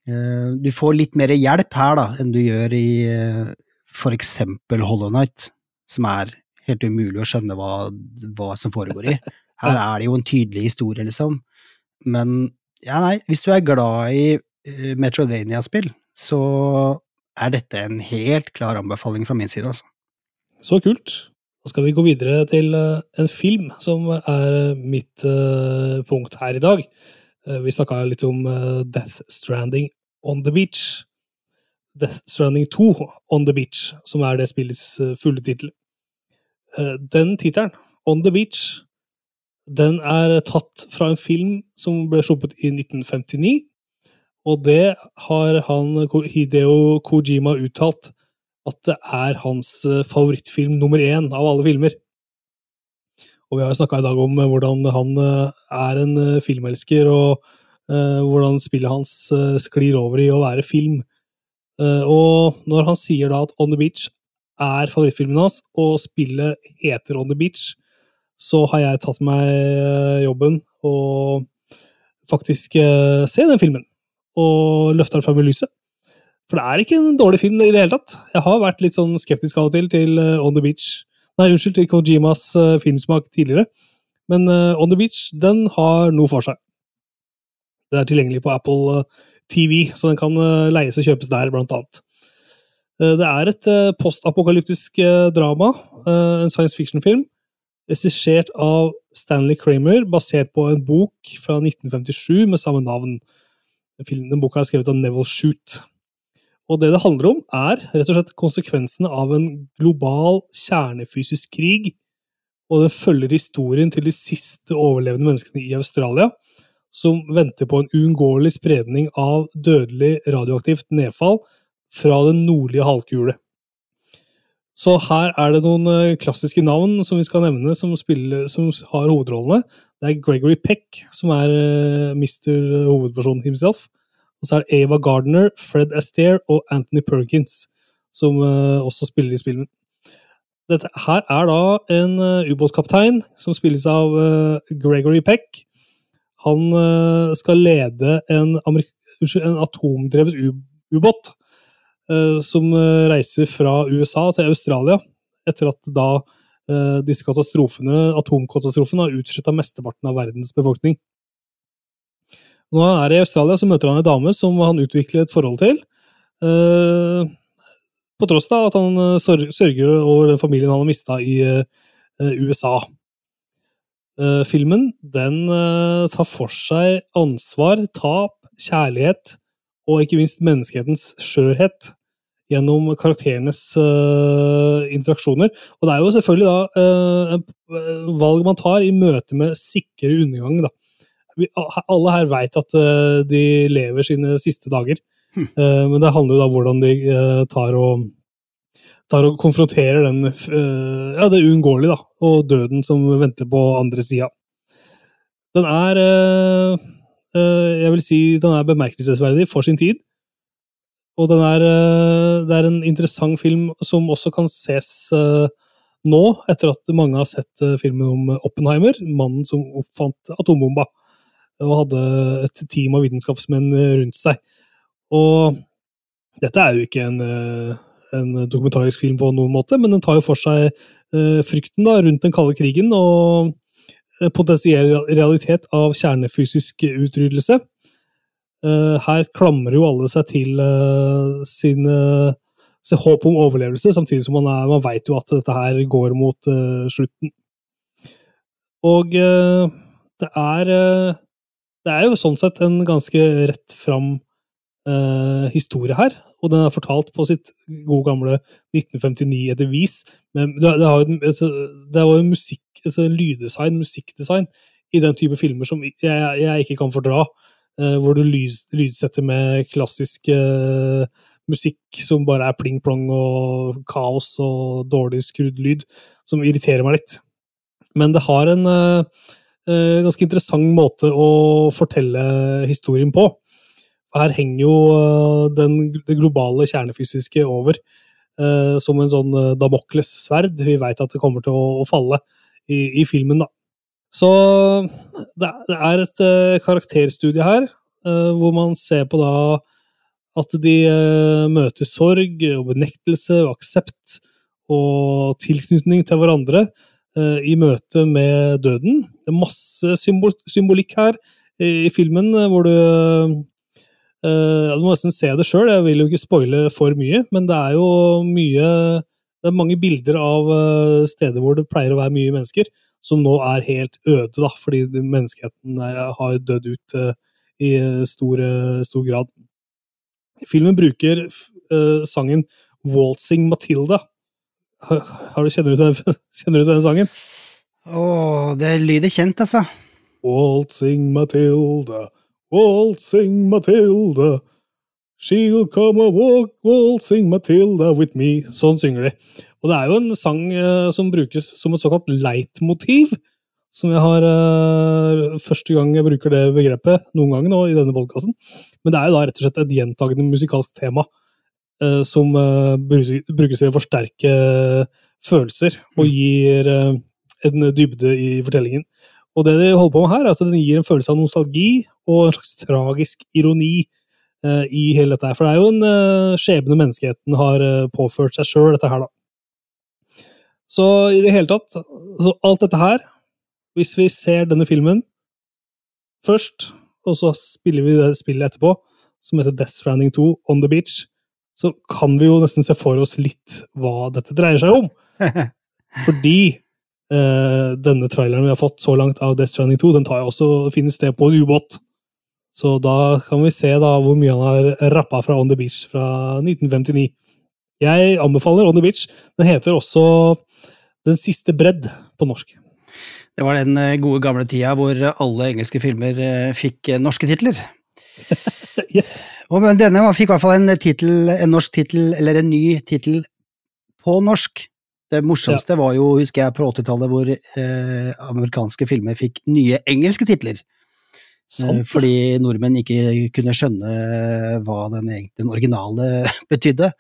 Uh, Du får litt mer hjelp her da, enn du gjør i uh, for eksempel Hollow Knight, som er helt umulig å skjønne hva, hva som foregår i. Her er det jo en tydelig historie, liksom. Men ja, nei, hvis du er glad i eh, Metrovania-spill, så er dette en helt klar anbefaling fra min side, altså. Så kult. Da skal vi gå videre til eh, en film som er eh, mitt eh, punkt her i dag. Vi snakka litt om Death Stranding On The Beach. Death Stranding 2 On The Beach, som er det spillets fulle tittel. Den tittelen, On The Beach, den er tatt fra en film som ble sluppet i 1959. Og det har han, Hideo Kojima uttalt at det er hans eh, favorittfilm nummer én av alle filmer. Og vi har jo snakka i dag om eh, hvordan han eh, er en filmelsker, og hvordan spillet hans sklir over i å være film. Og når han sier da at On the Beach er favorittfilmen hans, og spillet heter On the Beach, så har jeg tatt meg jobben og faktisk se den filmen. Og løfter den fram i lyset. For det er ikke en dårlig film i det hele tatt. Jeg har vært litt sånn skeptisk av og til til eh, On the Beach. Nei, unnskyld, til Kojimas eh, filmsmak tidligere. Men eh, On the Beach, den har noe for seg. Det er tilgjengelig på Apple TV, så den kan leies og kjøpes der, blant annet. Det er et postapokalyptisk drama, en science fiction-film, regissert av Stanley Kramer, basert på en bok fra 1957 med samme navn. Filmen, den boka er skrevet av Neville Shoot. Og det det handler om, er rett og slett konsekvensene av en global kjernefysisk krig, og den følger historien til de siste overlevende menneskene i Australia, som venter på en uunngåelig spredning av dødelig radioaktivt nedfall fra den nordlige halvkule. Så her er det noen eh, klassiske navn som vi skal nevne, som, spiller, som har hovedrollene. Det er Gregory Peck, som er mister hovedpersonen Hovedperson himself. Og så er det Ava Gardner, Fred Astaire og Anthony Perkins, som eh, også spiller i spillet. Dette her er da en eh, ubåtkaptein som spilles av eh, Gregory Peck. Han eh, skal lede en, en atomdrevet ubåt eh, som eh, reiser fra USA til Australia, etter at da eh, disse katastrofene, atomkatastrofene har utsletta mesteparten av verdens befolkning. Når han er i Australia, så møter han en dame som han utvikler et forhold til. eh, på tross av at han eh, sørger over den familien han har mista i eh, eh, USA. Eh, filmen den eh, tar for seg ansvar, tap, kjærlighet og ikke minst menneskehetens skjørhet gjennom karakterenes uh, interaksjoner. Og det er jo selvfølgelig da uh, valg man tar i møte med sikre undergang. da. Vi, alle her veit at uh, de lever sine siste dager, Eh, men det handler jo da om hvordan de tar og tar og konfronterer den ja, det uunngåelige, da, og døden som venter på andre sida. Den er Jeg vil si den er bemerkelsesverdig for sin tid. Og den er, eh, det er en interessant film som også kan ses eh, nå, etter at mange har sett eh, filmen om Oppenheimer, mannen som oppfant atombomba, og hadde et team av vitenskapsmenn eh, rundt seg. Og dette er jo ikke en, eh, en dokumentarisk film på noen måte, men den tar jo for seg eh, frykten da, rundt den kalde krigen og eh, potensiell realitet av kjernefysisk utryddelse. Eh, her klamrer jo alle seg til eh, sin eh, sin håp om overlevelse, samtidig som man, er, man vet jo at dette her går mot eh, slutten. Og eh, det er eh, Det er jo sånn sett en ganske rett fram eh, historie her, og den er fortalt på sitt gode gamle 1959 etter vis. Men det, det, jo, det var jo musikk, altså, lyddesign, musikkdesign, i den type filmer som jeg, jeg ikke kan fordra. Uh, hvor du lyd, lydsetter med klassisk uh, musikk som bare er pling-plong og kaos og dårlig skrudd lyd, som irriterer meg litt. Men det har en uh, ganske interessant måte å fortelle historien på. Her henger jo den, det globale kjernefysiske over som en sånn eh, Damokles-sverd. Vi veit at det kommer til å, å falle i, i filmen, da. Så det, det er et uh, karakterstudie her, uh, hvor man ser på da At de uh, møter sorg og benektelse og aksept og tilknytning til hverandre i møte med døden. Det er masse symbol symbolikk her i, i filmen, hvor du Uh, Du må nesten se det sjøl, jeg vil jo ikke spoile for mye, men det er jo mye Det er mange bilder av eh, steder hvor det pleier å være mye mennesker, som nå er helt øde, da, fordi menneskeheten er, har dødd ut uh, i stor, uh, stor grad. Filmen bruker uh, sangen Waltzing Matilda. Har, har du, kjenner, du den, kjenner du til den sangen? Å, det lyder kjent, altså. Waltzing Matilda, waltzing Matilda. She'll come a walk, waltzing Matilda with me. Sånn synger de. Og det er jo en sang eh, som brukes som et såkalt leitmotiv. Som jeg har eh, Første gang jeg bruker det begrepet noen gang nå i denne podkasten. Men det er jo da rett og slett et gjentagende musikalsk tema eh, som eh, brukes til å forsterke følelser og gir eh, en dybde i fortellingen. Og det de holder på med her, er at den gir en følelse av nostalgi og en slags tragisk ironi eh, i hele dette her. For det er jo en eh, skjebne menneskeheten har eh, påført seg sjøl, dette her, da. Så i det hele tatt, så alt dette her, hvis vi ser denne filmen først, og så spiller vi det spillet etterpå, som heter Death Stranding 2 On The Beach, så kan vi jo nesten se for oss litt hva dette dreier seg om. Fordi eh, denne traileren vi har fått så langt av Death Stranding 2, den tar jo også finnes sted på en ubåt. Så da kan vi se da hvor mye han har rappa fra On The Beach fra 1959. Jeg anbefaler On The Beach. Den heter også Den siste bredd på norsk. Det var den eh, gode gamle tida hvor alle engelske filmer eh, fikk eh, norske titler. Yes. Og denne fikk i hvert fall en, titel, en norsk tittel, eller en ny tittel, på norsk. Det morsomste var jo, husker jeg, på 80-tallet, hvor eh, amerikanske filmer fikk nye engelske titler. Sant. Eh, Fordi nordmenn ikke kunne skjønne hva den, den originale betydde.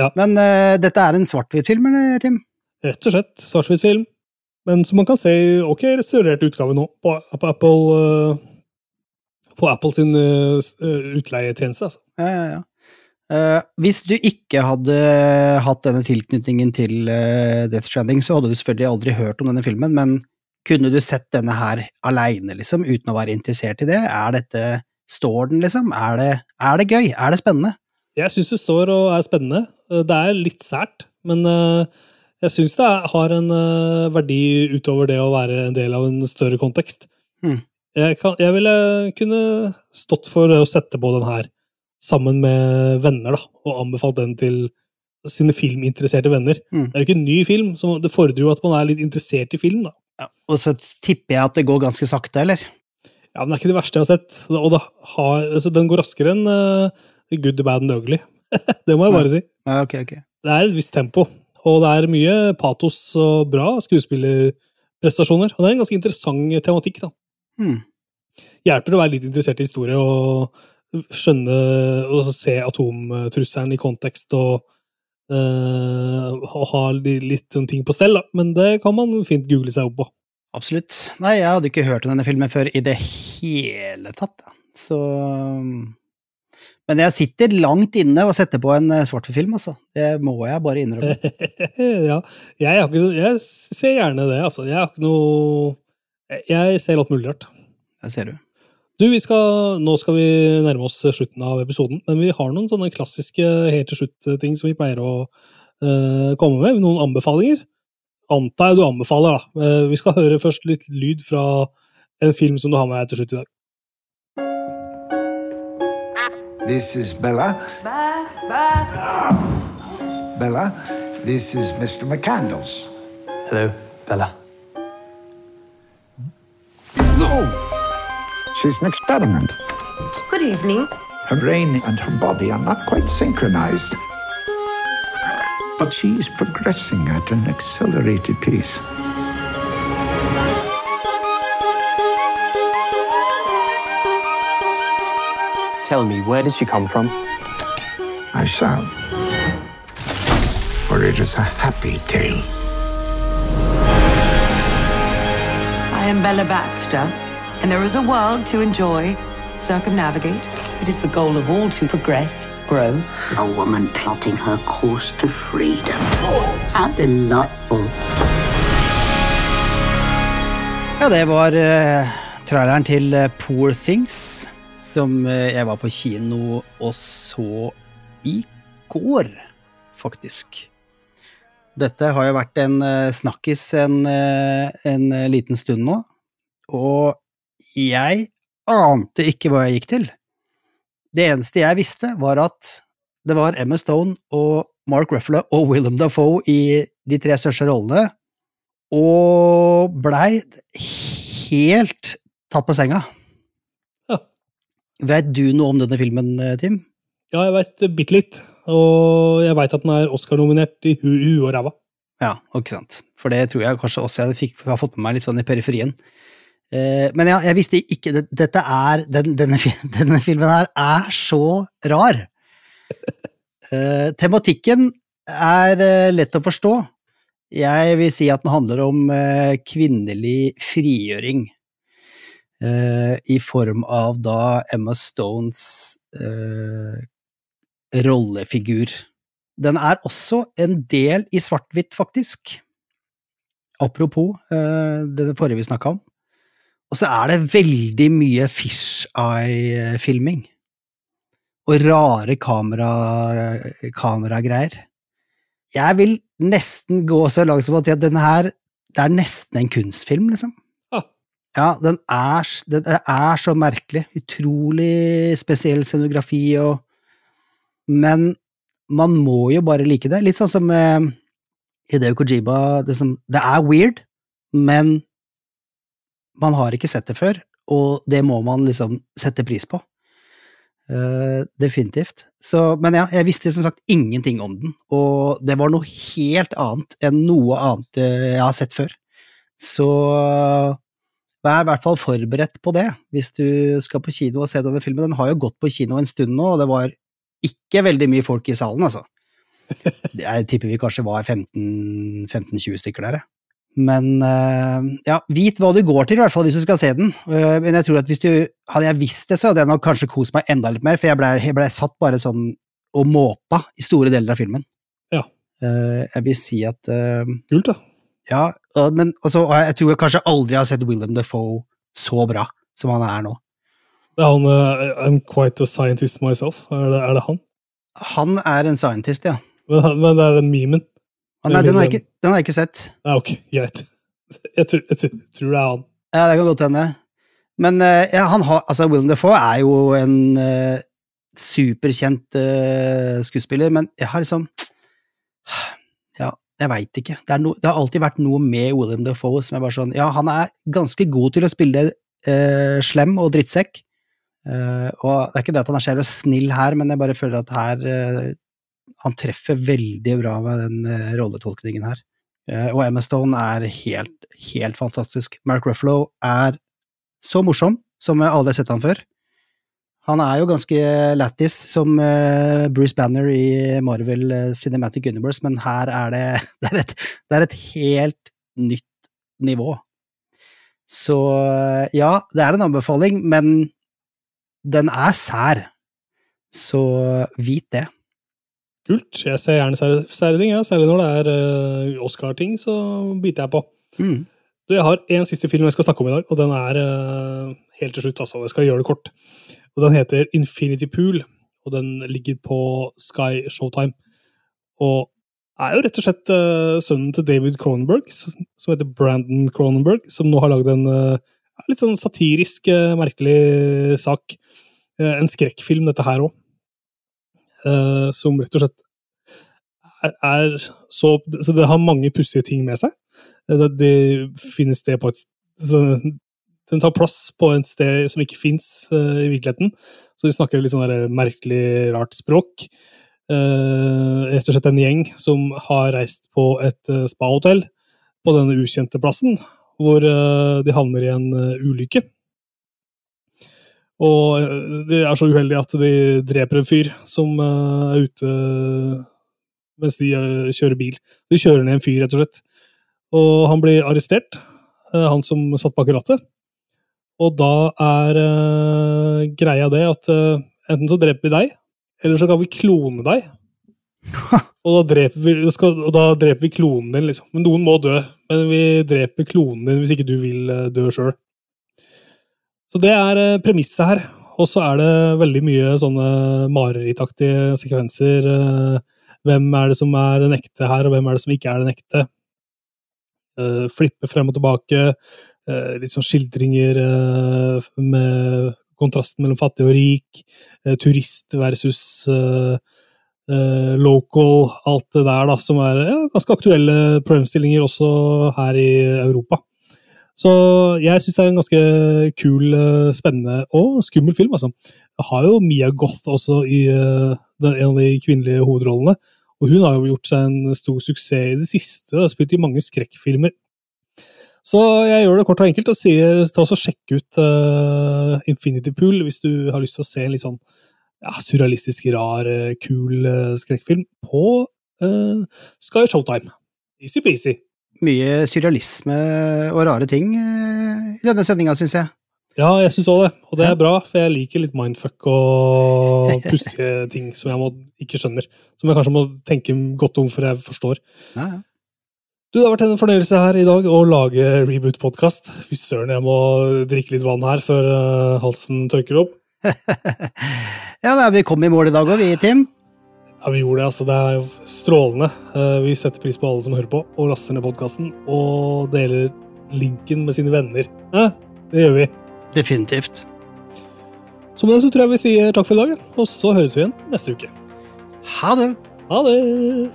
Ja. Men uh, dette er en svart-hvitt-film, eller, Tim? Rett og slett svart-hvitt-film. Men som man kan se i ok restaurert utgave nå på, på Apple uh, På Apple sin eh, eh, utleietjeneste. Altså. Ja, ja, ja. Uh, hvis du ikke hadde hatt denne tilknytningen til uh, Death Stranding, så hadde du selvfølgelig aldri hørt om denne filmen, men kunne du sett denne her aleine, liksom, uten å være interessert i det? Er dette Står den, liksom? Er det, er det gøy? Er det spennende? Jeg syns det står og er spennende. Det er litt sært, men eh, jeg syns det har en eh, verdi utover det å være en del av en større kontekst. Hmm. Jeg, kan, jeg ville kunne stått for å sette på den her sammen med venner, da, og anbefalt den til sine filminteresserte venner. Mm. Det er jo ikke en ny film, så det fordrer jo at man er litt interessert i film. da. Og så tipper jeg at det går ganske sakte, eller? Ja, men Det er ikke det verste jeg har sett. Og har, altså, den går raskere enn uh, Good, Bad and Ugly. det må jeg bare si. Ja, ok, ok. Det er et visst tempo, og det er mye patos og bra skuespillerprestasjoner. Og det er en ganske interessant tematikk. da. Hmm. Hjelper å være litt interessert i historie og skjønne og se atomtrusselen i kontekst og, og ha litt sånne ting på stell, da. Men det kan man fint google seg opp på. Absolutt. Nei, jeg hadde ikke hørt om denne filmen før i det hele tatt, da. Så Men jeg sitter langt inne og setter på en svartfilm, altså. Det må jeg bare innrømme. ja, jeg, har ikke, så- jeg ser gjerne det, altså. Jeg har ikke noe Jeg ser alt mulig rart. Det ser du. Du, vi skal, Nå skal vi nærme oss slutten av episoden, men vi har noen sånne klassiske helt til slutt-ting som vi pleier å uh, komme med. Noen anbefalinger. Antar jeg du anbefaler, da. Uh, vi skal høre først litt lyd fra en film som du har med her til slutt i dag. This is Bella. Bella, this is Mr. McCandles. Hello, Bella. No! She's an experiment. Good evening. Her brain and her body are not quite synchronized. But she's progressing at an accelerated pace. Tell me, where did she come from? I shall. For it is a happy tale. I am Bella Baxter, and there is a world to enjoy, circumnavigate. It is the goal of all to progress grow. A woman plotting her course to freedom. How delightful. Ja, det var uh, traileren til uh, Poor Things, som uh, jeg var på kino og så i går, faktisk. Dette har jo vært en uh, snakkis en, en liten stund nå, og jeg ante ikke hva jeg gikk til. Det eneste jeg visste, var at det var Emma Stone og Mark Ruffalo og Willem Dafoe i de tre største rollene, og blei helt tatt på senga. Ja. Vet du noe om denne filmen, Tim? Ja, jeg veit bitte litt. Og jeg veit at den er Oscar-nominert i hu og ræva. Ja, ikke sant. For det tror jeg kanskje også jeg fikk, har fått med meg litt sånn i periferien. Eh, men ja, jeg visste ikke det, Dette er den, denne, denne filmen her er så rar. Eh, tematikken er eh, lett å forstå. Jeg vil si at den handler om kvinnelig frigjøring. I form av da Emma Stones rollefigur. Den er også en del i svart-hvitt, faktisk. Apropos det forrige vi snakka om. Og så er det veldig mye fisheye-filming. Og rare kamera, kameragreier. Jeg vil nesten gå så langt som å si at denne her Det er nesten en kunstfilm, liksom. Ja, den er, den er så merkelig. Utrolig spesiell scenografi og Men man må jo bare like det. Litt sånn som eh, Hideo Kojima det, som, det er weird, men man har ikke sett det før, og det må man liksom sette pris på. Uh, definitivt. Så, men ja, jeg visste som sagt ingenting om den, og det var noe helt annet enn noe annet eh, jeg har sett før. Så vær i hvert fall forberedt på det, hvis du skal på kino og se denne filmen. Den har jo gått på kino en stund nå, og det var ikke veldig mye folk i salen, altså. Jeg tipper vi kanskje var 15-20 stykker der, jeg. Men eh, ja, vit hva du går til, i hvert fall hvis du skal se den. Eh, men jeg tror at hvis du Hadde jeg visst det, så hadde jeg nok kanskje kost meg enda litt mer, for jeg blei ble satt bare sånn og måpa i store deler av filmen. Ja. Eh, jeg vil si at Kult, da. Ja, men også, og jeg tror jeg kanskje aldri har sett Willem Defoe så bra som han er nå. Det er han uh, I'm quite a scientist myself. Er det, er det han? Han er en scientist, ja. Men, men det er den memen. Ah, Nei, den har, jeg ikke, den har jeg ikke sett. Nei, ok, greit. Jeg tror, jeg tror, tror det er han. Ja, det kan godt hende. Men eh, ja, han har, altså, Willem Defoe er jo en uh, superkjent uh, skuespiller, men jeg har liksom Ja, jeg veit ikke. Det, er no, det har alltid vært noe med William Defoe som er bare sånn Ja, han er ganske god til å spille uh, slem og drittsekk. Og det er ikke det at han er så snill her, men jeg bare føler at her Han treffer veldig bra med den uh, rolletolkningen her. Uh, og Emma Stone er helt, helt fantastisk. Mark Ruffalo er så morsom som jeg aldri har sett han før. Han er jo ganske lættis som uh, Bruce Banner i Marvel Cinematic Universe, men her er det det er, et, det er et helt nytt nivå. Så ja, det er en anbefaling, men den er sær. Så vit det. Kult. Jeg ser gjerne sære, ting, ja. særlig når det er uh, Oscar-ting, så biter jeg på. Mm. Du, jeg har en siste film jeg skal snakke om i dag, og den er uh, helt til slutt, altså. Jeg skal gjøre det kort. Og Den heter Infinity Pool, og den ligger på Sky Showtime. Og er jo rett og slett uh, sønnen til David Cronenberg, som heter Brandon Cronenberg, som nå har lagd en litt sånn satirisk, merkelig sak. En skrekkfilm, dette her òg. Som rett og slett er, er så Så det har mange pussige ting med seg. Eh, Det, det finnes det på et Den tar plass på et sted som ikke fins i virkeligheten. Så de snakker litt sånn merkelig, rart språk. Uh, rett og slett en gjeng som har reist på et uh, spahotell på denne ukjente plassen, hvor uh, de havner i en eh, ulykke. Og de er så uheldige at de dreper en fyr som eh, er ute mens de eh, kjører bil. De kjører ned en fyr, rett og slett. Og han blir arrestert, eh, han som satt bak rattet. Og da er greia det at enten så dreper vi deg, eller så kan vi klone deg. Og da dreper vi, skal, og da dreper vi klonen din, liksom. Men noen må dø. Men vi dreper klonen din hvis ikke du vil dø sjøl. Så det er eh, premisset her. Og så er det veldig mye sånne marerittaktige sekvenser. eh, Hvem er det som er den ekte her, og hvem er det som ikke er den ekte? Eh, Flippe frem og tilbake. Litt sånn skildringer med kontrasten mellom fattig og rik. Turist versus local, alt det der da, som er ganske aktuelle problemstillinger også her i Europa. Så jeg syns det er en ganske kul, eh, spennende og skummel film. altså. Jeg har jo Mia Goth også i den, en av de kvinnelige hovedrollene. Og hun har jo gjort seg en stor suksess i det siste og har spilt i mange skrekkfilmer. Så jeg gjør det kort og enkelt og sier ta og sjekk ut uh, Infinity Pool hvis du har lyst til å se en litt sånn ja, surrealistisk, rar, kul uh, skrekkfilm på uh, Sky Showtime. Easy-peasy. Mye surrealisme og rare ting eh, i denne sendinga, syns jeg. Ja, jeg syns òg det. Og det er bra, for jeg liker litt mindfuck og pussige ting som jeg må, ikke skjønner. Som jeg kanskje må tenke godt om før jeg forstår. Ja, ja. Du, Det har vært en fornøyelse her i dag å lage reboot-podkast. Fy søren, jeg må drikke litt vann her før eh, halsen tørker opp. ja, da, vi kom i mål i dag òg, vi, Tim. Ja, vi gjorde det. altså. Det er jo strålende. Eh, Vi setter pris på alle som hører på og laster ned podkasten og deler linken med sine venner. Ja, det gjør vi. Definitivt. Så med det så tror jeg vi sier takk for i dag, og så høres vi igjen neste uke. Ha det. Ha det!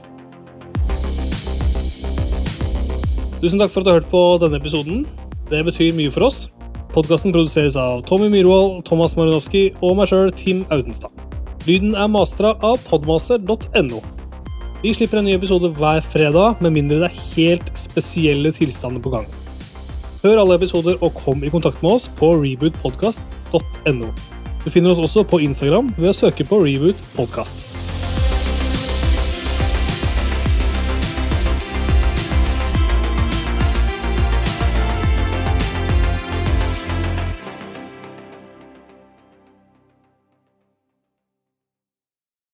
Tusen takk for at du har hørt på denne episoden. Det betyr mye for oss. Podkasten produseres av Tommy Myhrvold, Thomas Marinovski og meg sjøl, Tim Audenstad. Lyden er mastra av podmaster.no. Vi slipper en ny episode hver fredag, med mindre det er helt spesielle tilstander på gang. Hør alle episoder og kom i kontakt med oss på rebootpodkast.no. Du finner oss også på Instagram ved å søke på Reboot Podcast.